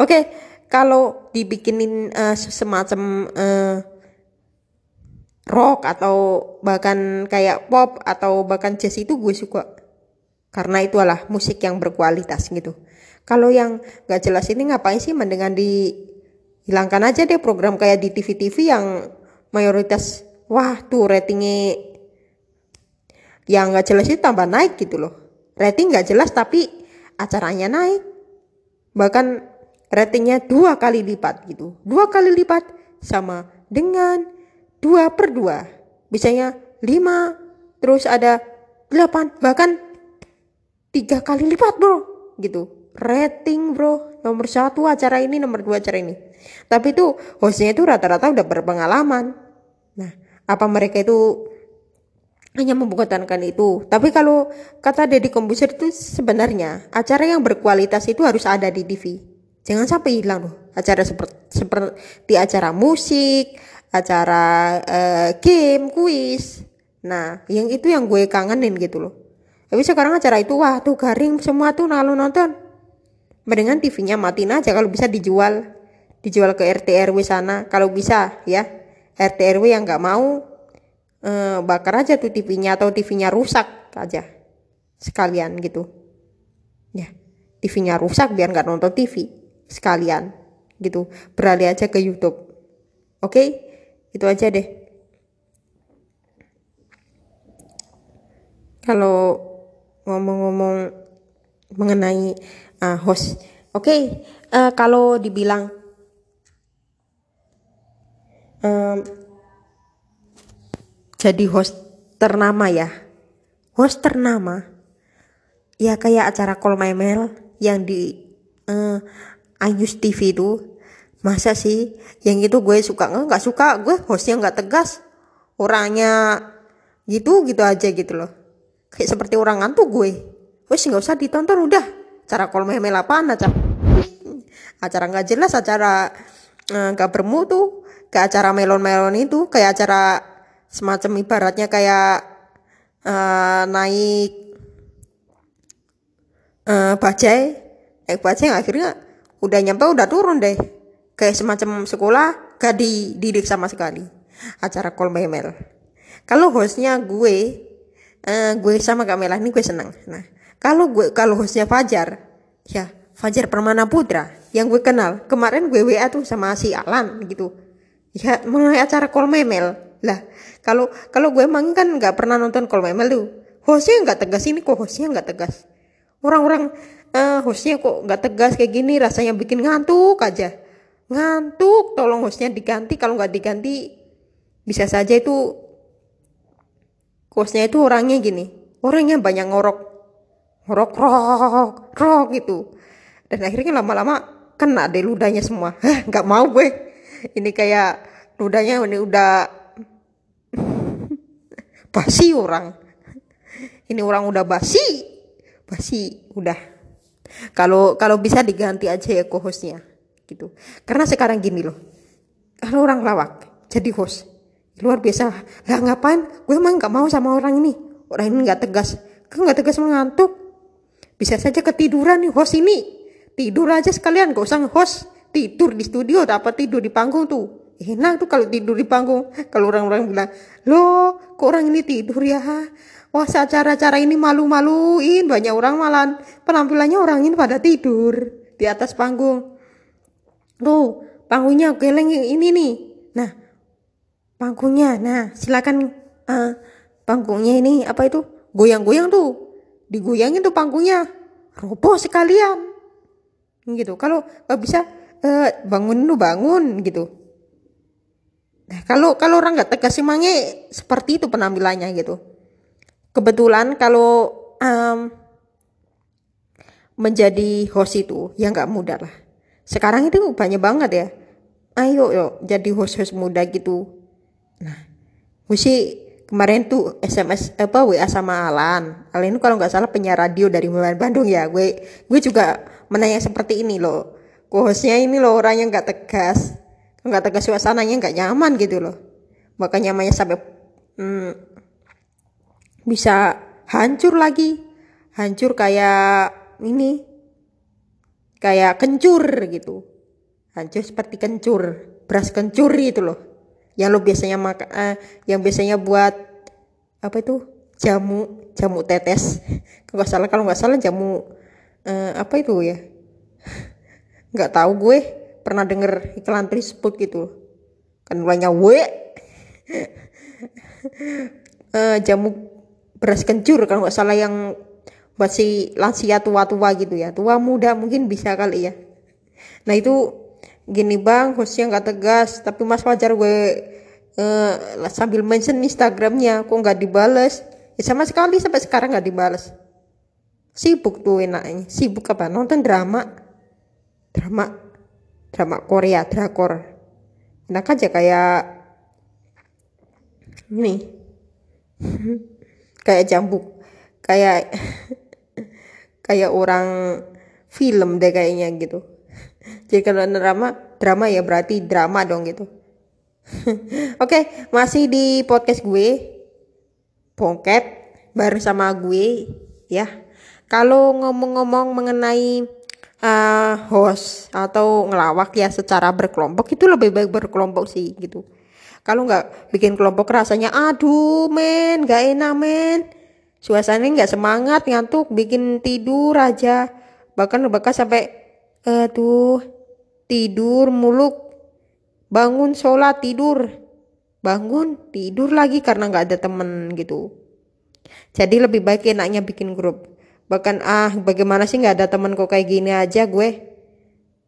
okay kalau dibikinin uh, semacam uh, rock atau bahkan kayak pop atau bahkan jazz itu gue suka. Karena itu adalah musik yang berkualitas gitu. Kalau yang gak jelas ini ngapain sih mendengar dihilangkan aja deh program kayak di TV-TV yang mayoritas wah tuh ratingnya yang gak jelas itu tambah naik gitu loh rating gak jelas tapi acaranya naik bahkan ratingnya dua kali lipat gitu. Dua kali lipat sama dengan dua per dua. Misalnya lima, terus ada delapan, bahkan tiga kali lipat bro, gitu. Rating bro, nomor satu acara ini, nomor dua acara ini. Tapi itu hostnya itu rata-rata udah berpengalaman. Nah, apa mereka itu hanya membukakan itu. Tapi kalau kata Deddy Kombuser itu sebenarnya acara yang berkualitas itu harus ada di TV. Jangan sampai hilang loh acara seperti seperti acara musik, acara uh, game, kuis. Nah, yang itu yang gue kangenin gitu loh. tapi sekarang acara itu wah tuh garing semua tuh kalau nonton mendingan TV-nya matiin aja kalau bisa dijual. Dijual ke RT RW sana. Kalau bisa ya. RT RW yang nggak mau eh, bakar aja tuh TV-nya atau TV-nya rusak aja. Sekalian gitu. Ya. TV-nya rusak biar nggak nonton TV sekalian gitu. Beralih aja ke YouTube. Oke? Itu aja deh. Kalau ngomong-ngomong mengenai uh, host. Oke okay, uh, kalau dibilang um, jadi host ternama ya. Host ternama ya kayak acara Call My Mail yang di uh, Ayus TV itu. Masa sih? Yang itu gue suka nggak suka. Gue hostnya nggak tegas. Orangnya gitu gitu aja gitu loh. Kayak seperti orang ngantuk gue. Wes nggak usah ditonton udah cara Call My Mail apaan acara acara nggak jelas acara uh, nggak bermutu ke acara melon-melon itu kayak acara semacam ibaratnya kayak uh, naik uh, bajai. Naik bajai akhirnya udah nyampe udah turun deh. Kayak semacam sekolah gak dididik sama sekali. Acara call memel kalau hostnya gue uh, gue sama Kak Mela ini gue seneng. Nah kalau gue kalau hostnya Fajar ya Fajar Permana Putra yang gue kenal. Kemarin gue WA tuh sama si Alan gitu. Ya mulai acara call memel lah kalau kalau gue emang kan nggak pernah nonton call memel tuh. Hostnya nggak tegas ini kok hostnya nggak tegas? Orang-orang uh, hostnya kok nggak tegas kayak gini rasanya bikin ngantuk aja. Ngantuk tolong hostnya diganti kalau nggak diganti bisa saja itu hostnya itu orangnya gini. Orangnya banyak ngorok ngorok rok rok gitu. Dan akhirnya lama-lama kena deh ludahnya semua. Nggak mau gue. Ini kayak ludahnya ini udah basi orang. Ini orang udah basi. Basi udah. Kalau kalau bisa diganti aja ya co-hostnya gitu. Karena sekarang gini loh. Kalau orang lawak jadi host. Luar biasa. Lah ngapain? Gue emang nggak mau sama orang ini. Orang ini nggak tegas. Kan nggak tegas mengantuk bisa saja ketiduran nih host ini. Tidur aja sekalian gak usah host tidur di studio dapat tidur di panggung tuh. Enak tuh kalau tidur di panggung. Kalau orang-orang bilang loh kok orang ini tidur ya? Wah acara-acara ini malu-maluin? Banyak orang malah penampilannya orang ini pada tidur di atas panggung. Tuh panggungnya geleng ini nih. Nah panggungnya. Nah silakan uh, panggungnya ini apa itu? Goyang-goyang tuh digoyangin tuh panggungnya. Roboh sekalian. Gitu. Kalau nggak bisa uh, bangun lu bangun gitu. Nah kalau kalau orang nggak tegas emangnya seperti itu penampilannya gitu. Kebetulan kalau um, menjadi host itu ya nggak mudah lah. Sekarang itu banyak banget ya. Ayo yuk jadi host-host muda gitu. Nah mesti kemarin tuh SMS apa WA sama Alan. Alan kalau nggak salah penyiar radio dari Bandung ya. Gue gue juga menanya seperti ini loh. Hostnya ini loh orangnya nggak tegas. Nggak tegas suasananya nggak nyaman gitu loh. Makanya namanya sampai hmm, bisa hancur lagi. Hancur kayak ini kayak kencur gitu. Hancur seperti kencur beras kencur itu loh yang lo biasanya makan eh, yang biasanya buat apa itu? Jamu jamu tetes. Kalau nggak salah kalau nggak salah jamu eh, apa itu ya? Nggak tahu gue. Pernah denger iklan tersebut gitu. Kan mulainya W. Uh, jamu beras kencur kalau nggak salah yang buat si lansia tua-tua gitu ya. Tua muda mungkin bisa kali ya. Nah itu gini bang hostnya nggak tegas tapi mas wajar gue uh, sambil mention instagramnya kok nggak dibales? Ya sama sekali sampai sekarang nggak dibales. Sibuk tuh enaknya. Sibuk apa? Nonton drama. Drama. Drama Korea drakor. Enak aja kayak ini. Kayak jambuk kayak kayak orang film deh kayaknya gitu jadi kalau drama drama ya berarti drama dong gitu. Oke masih di podcast gue bongket baru sama gue ya. Kalau ngomong-ngomong mengenai uh, host atau ngelawak ya secara berkelompok itu lebih baik berkelompok sih gitu. Kalau nggak bikin kelompok rasanya aduh men nggak enak men. Suasananya nggak semangat ngantuk bikin tidur aja. Bahkan bahkan sampai aduh tidur muluk. Bangun sholat tidur. Bangun tidur lagi karena nggak ada temen gitu. Jadi lebih baik enaknya bikin grup. Bahkan ah bagaimana sih nggak ada temen kok kayak gini aja gue?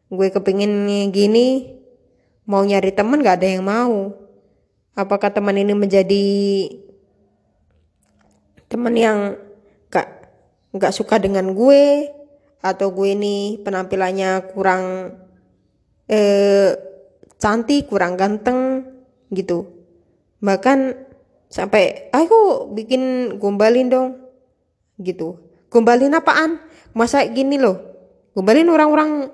Gue kepingin gini. Mau nyari temen nggak ada yang mau. Apakah teman ini menjadi teman yang gak nggak suka dengan gue atau gue ini penampilannya kurang eh, cantik kurang ganteng gitu. Bahkan sampai aku bikin gombalin dong gitu. Gombalin apaan? Masa gini loh. Gombalin orang-orang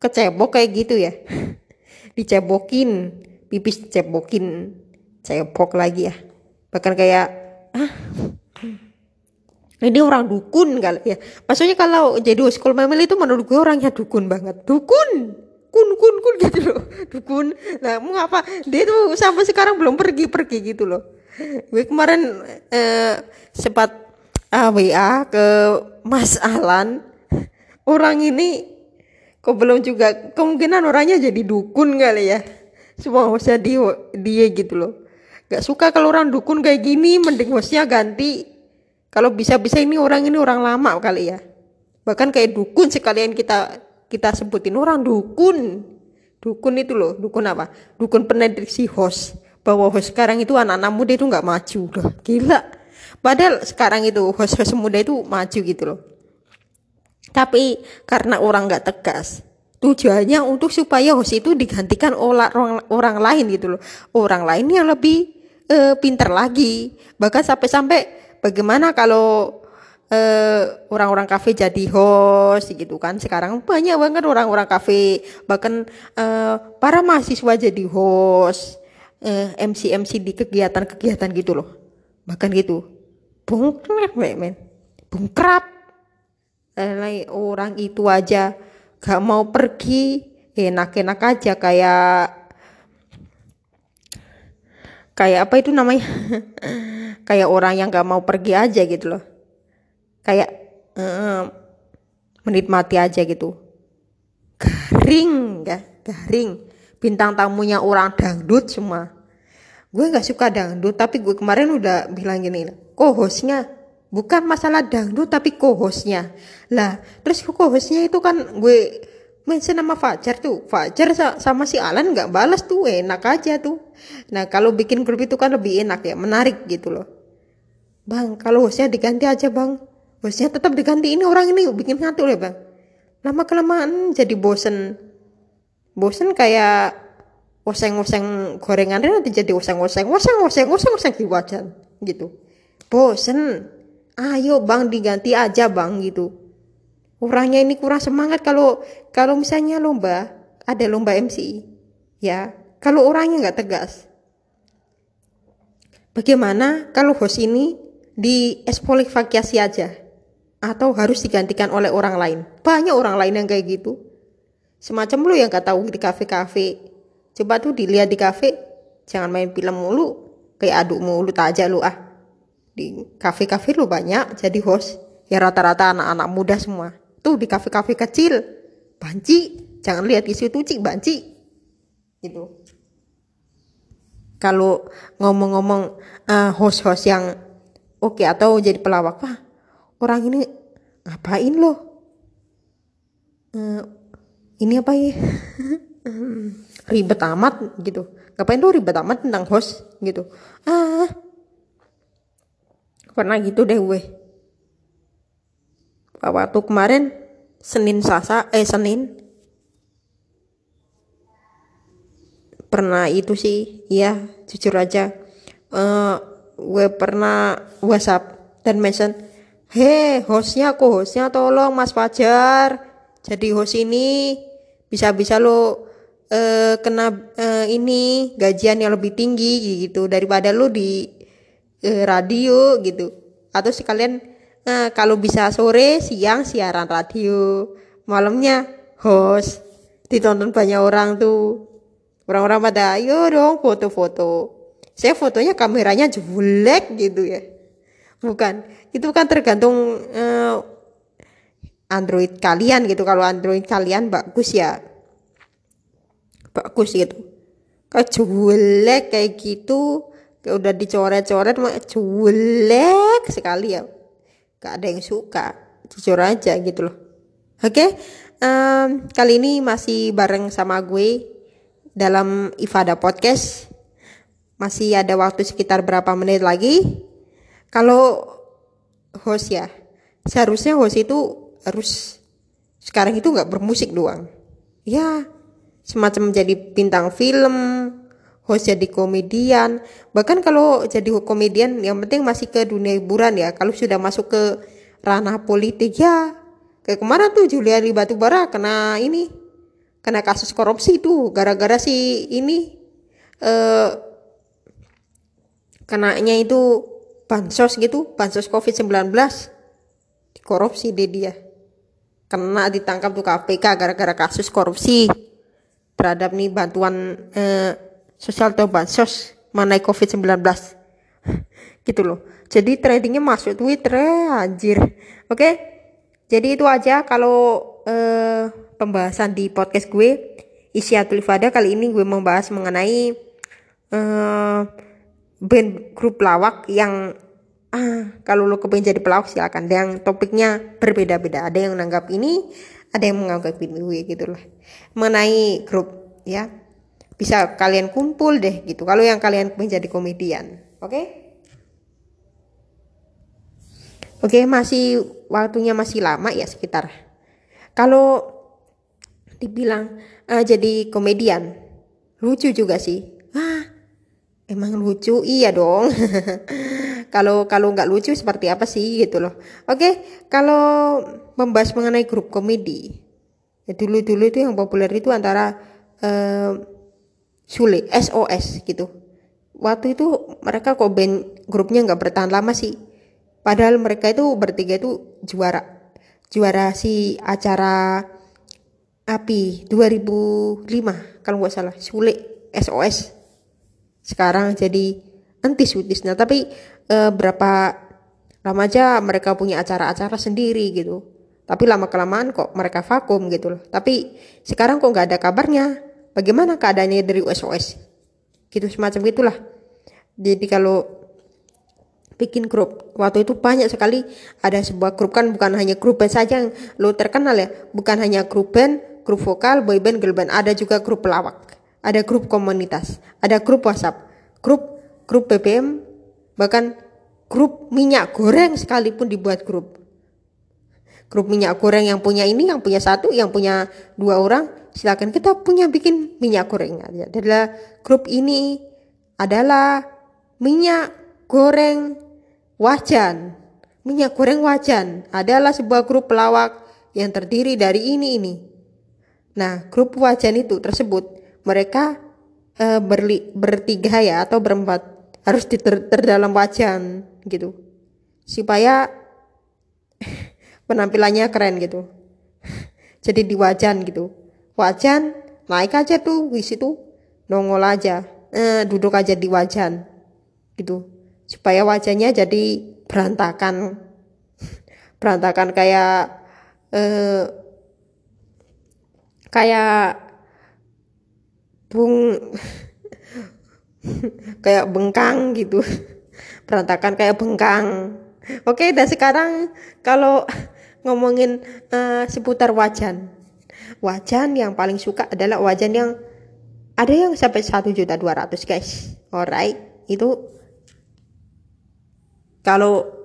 kecebok kayak gitu ya. Dicebokin pipis cebokin cebok lagi ya. Bahkan kayak ah ini orang dukun kali ya. Maksudnya kalau jadi school family itu menurut gue orangnya dukun banget. Dukun! Kun kun kun gitu loh. Dukun. Nah mau apa? Dia tuh sampai sekarang belum pergi pergi gitu loh. Gue kemarin eh, sempat ah, WA ke Mas Alan. Orang ini kok belum juga kemungkinan orangnya jadi dukun kali ya. Semua hostnya dia dia gitu loh. Gak suka kalau orang dukun kayak gini mending hostnya ganti kalau bisa-bisa ini orang ini orang lama kali ya. Bahkan kayak dukun sekalian kita kita sebutin orang dukun. Dukun itu loh, dukun apa? Dukun prediksi host. Bahwa host sekarang itu anak-anak muda itu nggak maju loh. Gila. Padahal sekarang itu host-host muda itu maju gitu loh. Tapi karena orang nggak tegas, tujuannya untuk supaya host itu digantikan oleh orang, orang lain gitu loh. Orang lain yang lebih uh, pinter lagi. Bahkan sampai-sampai bagaimana kalau uh, orang-orang kafe jadi host gitu kan? Sekarang banyak banget orang-orang kafe bahkan uh, para mahasiswa jadi host uh, eh, MC MC di kegiatan-kegiatan gitu loh. Bahkan gitu. Bungkrap men. Bungkrap. Eh, orang itu aja gak mau pergi. Enak-enak aja kayak kayak apa itu namanya? Kayak orang yang gak mau pergi aja gitu loh. Kayak uh, menikmati aja gitu. Garing ya garing. Bintang tamunya orang dangdut semua. Gue nggak suka dangdut tapi gue kemarin udah bilang gini co-hostnya bukan masalah dangdut tapi co-hostnya lah terus co-hostnya itu kan gue mention nama Fajar tuh. Fajar sama si Alan nggak balas tuh enak aja tuh nah kalau bikin grup itu kan lebih enak ya menarik gitu loh Bang, kalau hostnya diganti aja bang. Hostnya tetap diganti. Ini orang ini bikin ngantuk ya bang. Lama kelamaan jadi bosen. Bosen kayak oseng-oseng gorengan nanti jadi oseng-oseng, oseng-oseng, oseng-oseng di wajan gitu. Bosen. Ayo bang diganti aja bang gitu. Orangnya ini kurang semangat kalau kalau misalnya lomba ada lomba MC ya kalau orangnya nggak tegas bagaimana kalau host ini di espolifikasi aja? Atau harus digantikan oleh orang lain? Banyak orang lain yang kayak gitu. Semacam lu yang gak tahu di kafe-kafe. Coba tuh dilihat di kafe jangan main film mulu. Kayak aduk mulu aja lu ah. Di kafe-kafe lu banyak jadi host. Ya rata-rata anak-anak muda semua. Tuh di kafe-kafe kecil. Banci. Jangan lihat di situ cik. Banci. Gitu kalau ngomong-ngomong uh, host-host yang oke atau jadi pelawak wah orang ini ngapain loh uh, ini apa ya? Ribet amat gitu. Ngapain lo ribet amat tentang host gitu? Ah pernah gitu deh gue. Waktu kemarin Senin Sasa eh Senin pernah itu sih ya jujur aja. Uh, gue pernah WhatsApp dan mention hei hostnya aku hostnya tolong Mas Fajar jadi host ini bisa-bisa lo uh, kena uh, ini gajian yang lebih tinggi gitu daripada lo di uh, radio gitu. Atau sekalian uh, kalau bisa sore siang siaran radio malamnya host ditonton banyak orang tuh orang-orang pada ayo dong foto-foto. Saya fotonya kameranya jelek gitu ya. Bukan itu kan tergantung uh, Android kalian gitu. Kalau Android kalian bagus ya bagus gitu. Kalau jelek kayak gitu kayak udah dicoret-coret mah jelek sekali ya. Gak ada yang suka jujur aja gitu loh. Oke okay? um, kali ini masih bareng sama gue dalam Ifada Podcast. Masih ada waktu sekitar berapa menit lagi? Kalau host ya seharusnya host itu harus sekarang itu nggak bermusik doang. Ya semacam jadi bintang film host jadi komedian. Bahkan kalau jadi komedian yang penting masih ke dunia hiburan ya. Kalau sudah masuk ke ranah politik ya. Kayak ke mana tuh Juliari Batubara kena ini kena kasus korupsi tuh gara-gara si ini eh kenanya itu bansos gitu bansos covid-19 korupsi deh dia. Kena ditangkap tuh KPK gara-gara kasus korupsi terhadap nih bantuan eh, sosial atau bansos mengenai COVID-19 gitu loh. Jadi tradingnya masuk Twitter anjir. Oke? Jadi itu aja kalau eh, pembahasan di podcast gue isi Ifada kali ini gue membahas mengenai eh, band grup lawak yang ah kalau lo kepengen jadi pelawak silakan. Yang topiknya berbeda-beda. Ada yang menganggap ini ada yang menganggap ini gitu lah. Mengenai grup ya. Bisa kalian kumpul deh gitu. Kalau yang kalian menjadi komedian oke? Okay? oke okay, masih waktunya masih lama ya sekitar. Kalau dibilang uh, jadi komedian. Lucu juga sih. Ah emang lucu? Iya dong. Kalau kalau nggak lucu seperti apa sih gitu loh. Oke kalau membahas mengenai grup komedi ya dulu dulu itu yang populer itu antara uh, Sule SOS gitu. Waktu itu mereka kok band grupnya nggak bertahan lama sih. Padahal mereka itu bertiga itu juara juara si acara api 2005 kalau nggak salah. Sule SOS sekarang jadi anti Sutisna tapi e, berapa lama aja mereka punya acara-acara sendiri gitu. Tapi lama kelamaan kok mereka vakum gitu loh. Tapi sekarang kok nggak ada kabarnya. Bagaimana keadaannya dari USOS gitu semacam itulah jadi kalau bikin grup waktu itu banyak sekali. Ada sebuah grup kan bukan hanya grup band saja yang lo terkenal ya. Bukan hanya grup band grup vokal boy band girl band ada juga grup pelawak ada grup komunitas ada grup WhatsApp grup grup BBM, bahkan grup minyak goreng sekalipun dibuat grup. Grup minyak goreng yang punya ini, yang punya satu, yang punya dua orang, silakan kita punya bikin minyak goreng. Adalah grup ini adalah minyak goreng wajan. Minyak goreng wajan adalah sebuah grup pelawak yang terdiri dari ini ini. Nah, grup wajan itu tersebut mereka e, berli, bertiga ya atau berempat harus diter terdalam wajan gitu. Supaya penampilannya keren gitu. Jadi di wajan gitu. Wajan naik aja tuh di situ nongol aja eh, duduk aja di wajan gitu. Supaya wajahnya jadi berantakan. Berantakan kayak eh, kayak bung kayak bengkang gitu. Berantakan kayak bengkang. Oke dan sekarang kalau ngomongin uh, seputar wajan. Wajan yang paling suka adalah wajan yang ada yang sampai satu juta dua ratus guys. Alright itu kalau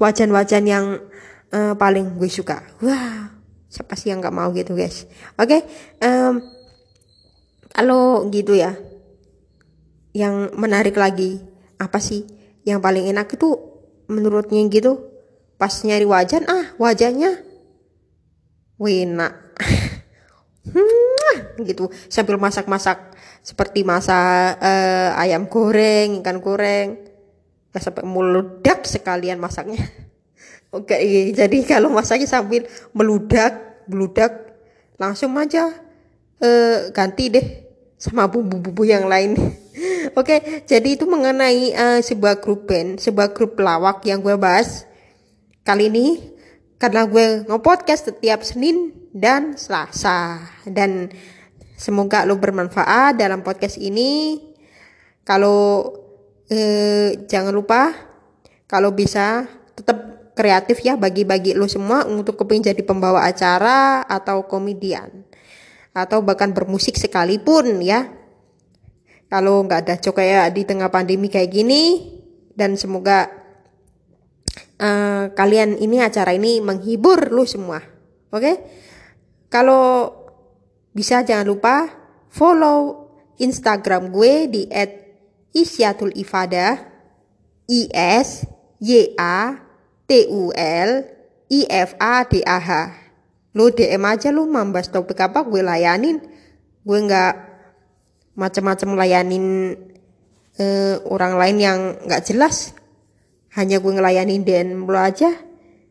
wajan-wajan yang uh, paling gue suka. Wah siapa sih yang nggak mau gitu guys? Oke okay, um, kalau gitu ya yang menarik lagi apa sih yang paling enak itu menurutnya gitu? Pas nyari wajan ah wajahnya wena hmm, gitu. Sambil masak-masak seperti masak uh, ayam goreng ikan goreng ya sampai meledak sekalian masaknya. Oke jadi kalau masaknya sambil meludak meludak langsung aja uh, ganti deh sama bumbu-bumbu yang lain. Oke jadi itu mengenai uh, sebuah grup band sebuah grup pelawak yang gue bahas kali ini. Karena gue ngepodcast setiap Senin dan Selasa. Dan Semoga lo bermanfaat dalam podcast ini. Kalau eh, jangan lupa kalau bisa tetap kreatif ya bagi-bagi lo semua untuk kepingin jadi pembawa acara atau komedian atau bahkan bermusik sekalipun ya. Kalau nggak ada cok kayak di tengah pandemi kayak gini dan semoga uh, kalian ini acara ini menghibur lo semua. Oke? Okay? Kalau bisa jangan lupa follow Instagram gue di @isyatul ifada I S Y A T U L I F A D A H. Lu DM aja lu mambas topik apa gue layanin. Gue nggak macam-macam layanin uh, orang lain yang nggak jelas. Hanya gue ngelayanin DM lu aja.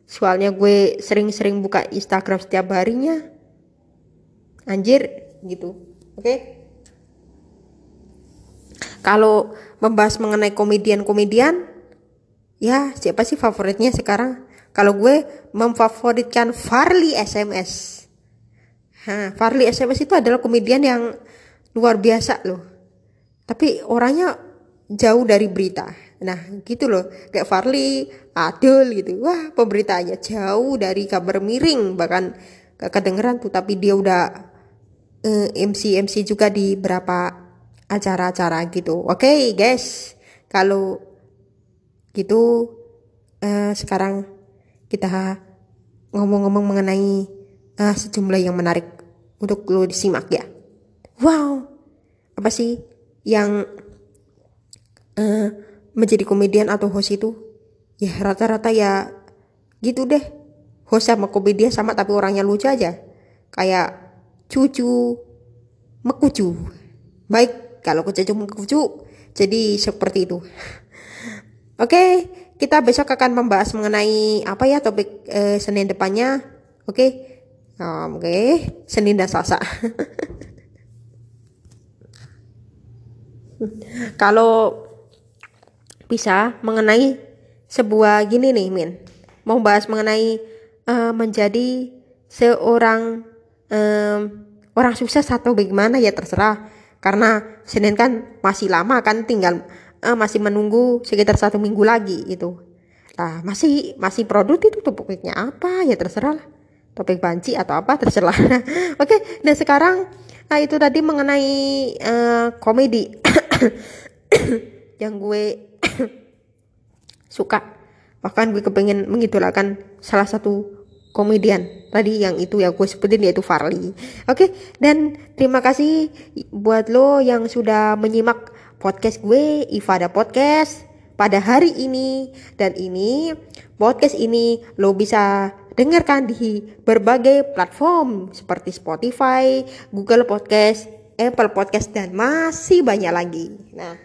Soalnya gue sering-sering buka Instagram setiap harinya anjir gitu oke okay? Kalau membahas mengenai komedian-komedian ya siapa sih favoritnya sekarang? Kalau gue memfavoritkan Farley SMS Hah, Farley SMS itu adalah komedian yang luar biasa loh. Tapi orangnya jauh dari berita. Nah gitu loh. Kayak Farley adul gitu. Wah pemberitaannya jauh dari kabar miring. Bahkan kedengeran tuh tapi dia udah eh, MC MC juga di beberapa acara-acara gitu. Oke okay, guys, kalau gitu uh, sekarang kita ngomong-ngomong mengenai uh, sejumlah yang menarik untuk lo disimak ya. Wow, apa sih yang uh, menjadi komedian atau host itu? Ya rata-rata ya gitu deh. Host sama komedian sama tapi orangnya lucu aja. Kayak cucu mekucu. Baik, kalau kucu mekucu, jadi seperti itu. Oke, kita besok akan membahas mengenai apa ya topik eh, Senin depannya. Oke. Um, Oke, okay. Senin dan Selasa. kalau bisa mengenai sebuah gini nih Min mau bahas mengenai uh, menjadi seorang um, orang sukses atau bagaimana ya terserah karena Senin kan masih lama kan tinggal uh, masih menunggu sekitar satu minggu lagi itu lah masih masih produktif itu topiknya apa? Ya terserah lah. Topik banci atau apa terserah. Oke okay, dan sekarang nah itu tadi mengenai uh, komedi. Yang gue suka. Bahkan gue kepengen mengidolakan salah satu komedian tadi yang itu ya gue sebutin yaitu Farley. Oke, dan terima kasih buat lo yang sudah menyimak podcast gue Ifada Podcast pada hari ini dan ini podcast ini lo bisa dengarkan di berbagai platform seperti Spotify, Google Podcast, Apple Podcast dan masih banyak lagi. Nah,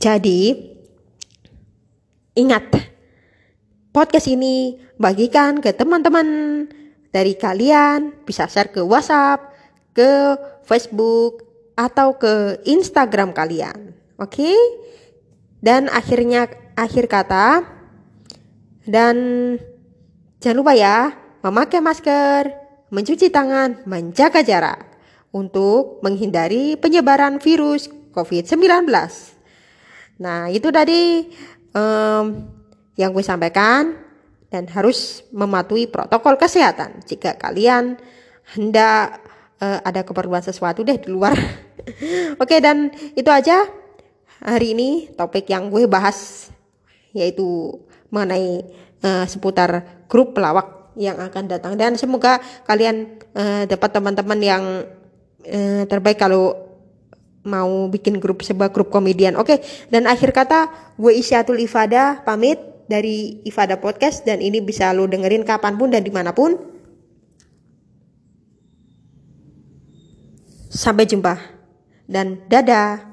jadi Ingat, podcast ini bagikan ke teman-teman dari kalian, bisa share ke WhatsApp, ke Facebook, atau ke Instagram kalian. Oke? Okay? Dan akhirnya akhir kata dan jangan lupa ya, memakai masker, mencuci tangan, menjaga jarak untuk menghindari penyebaran virus COVID-19. Nah, itu tadi um, yang gue sampaikan dan harus mematuhi protokol kesehatan jika kalian hendak uh, ada keperluan sesuatu deh di luar. Oke dan itu aja hari ini topik yang gue bahas yaitu mengenai uh, seputar grup pelawak yang akan datang dan semoga kalian uh, dapat teman-teman yang uh, terbaik kalau mau bikin grup sebuah grup komedian. Oke, okay. dan akhir kata gue Isyatul Ifada pamit dari Ifada Podcast dan ini bisa lo dengerin kapan pun dan di mana pun. Sampai jumpa dan dadah.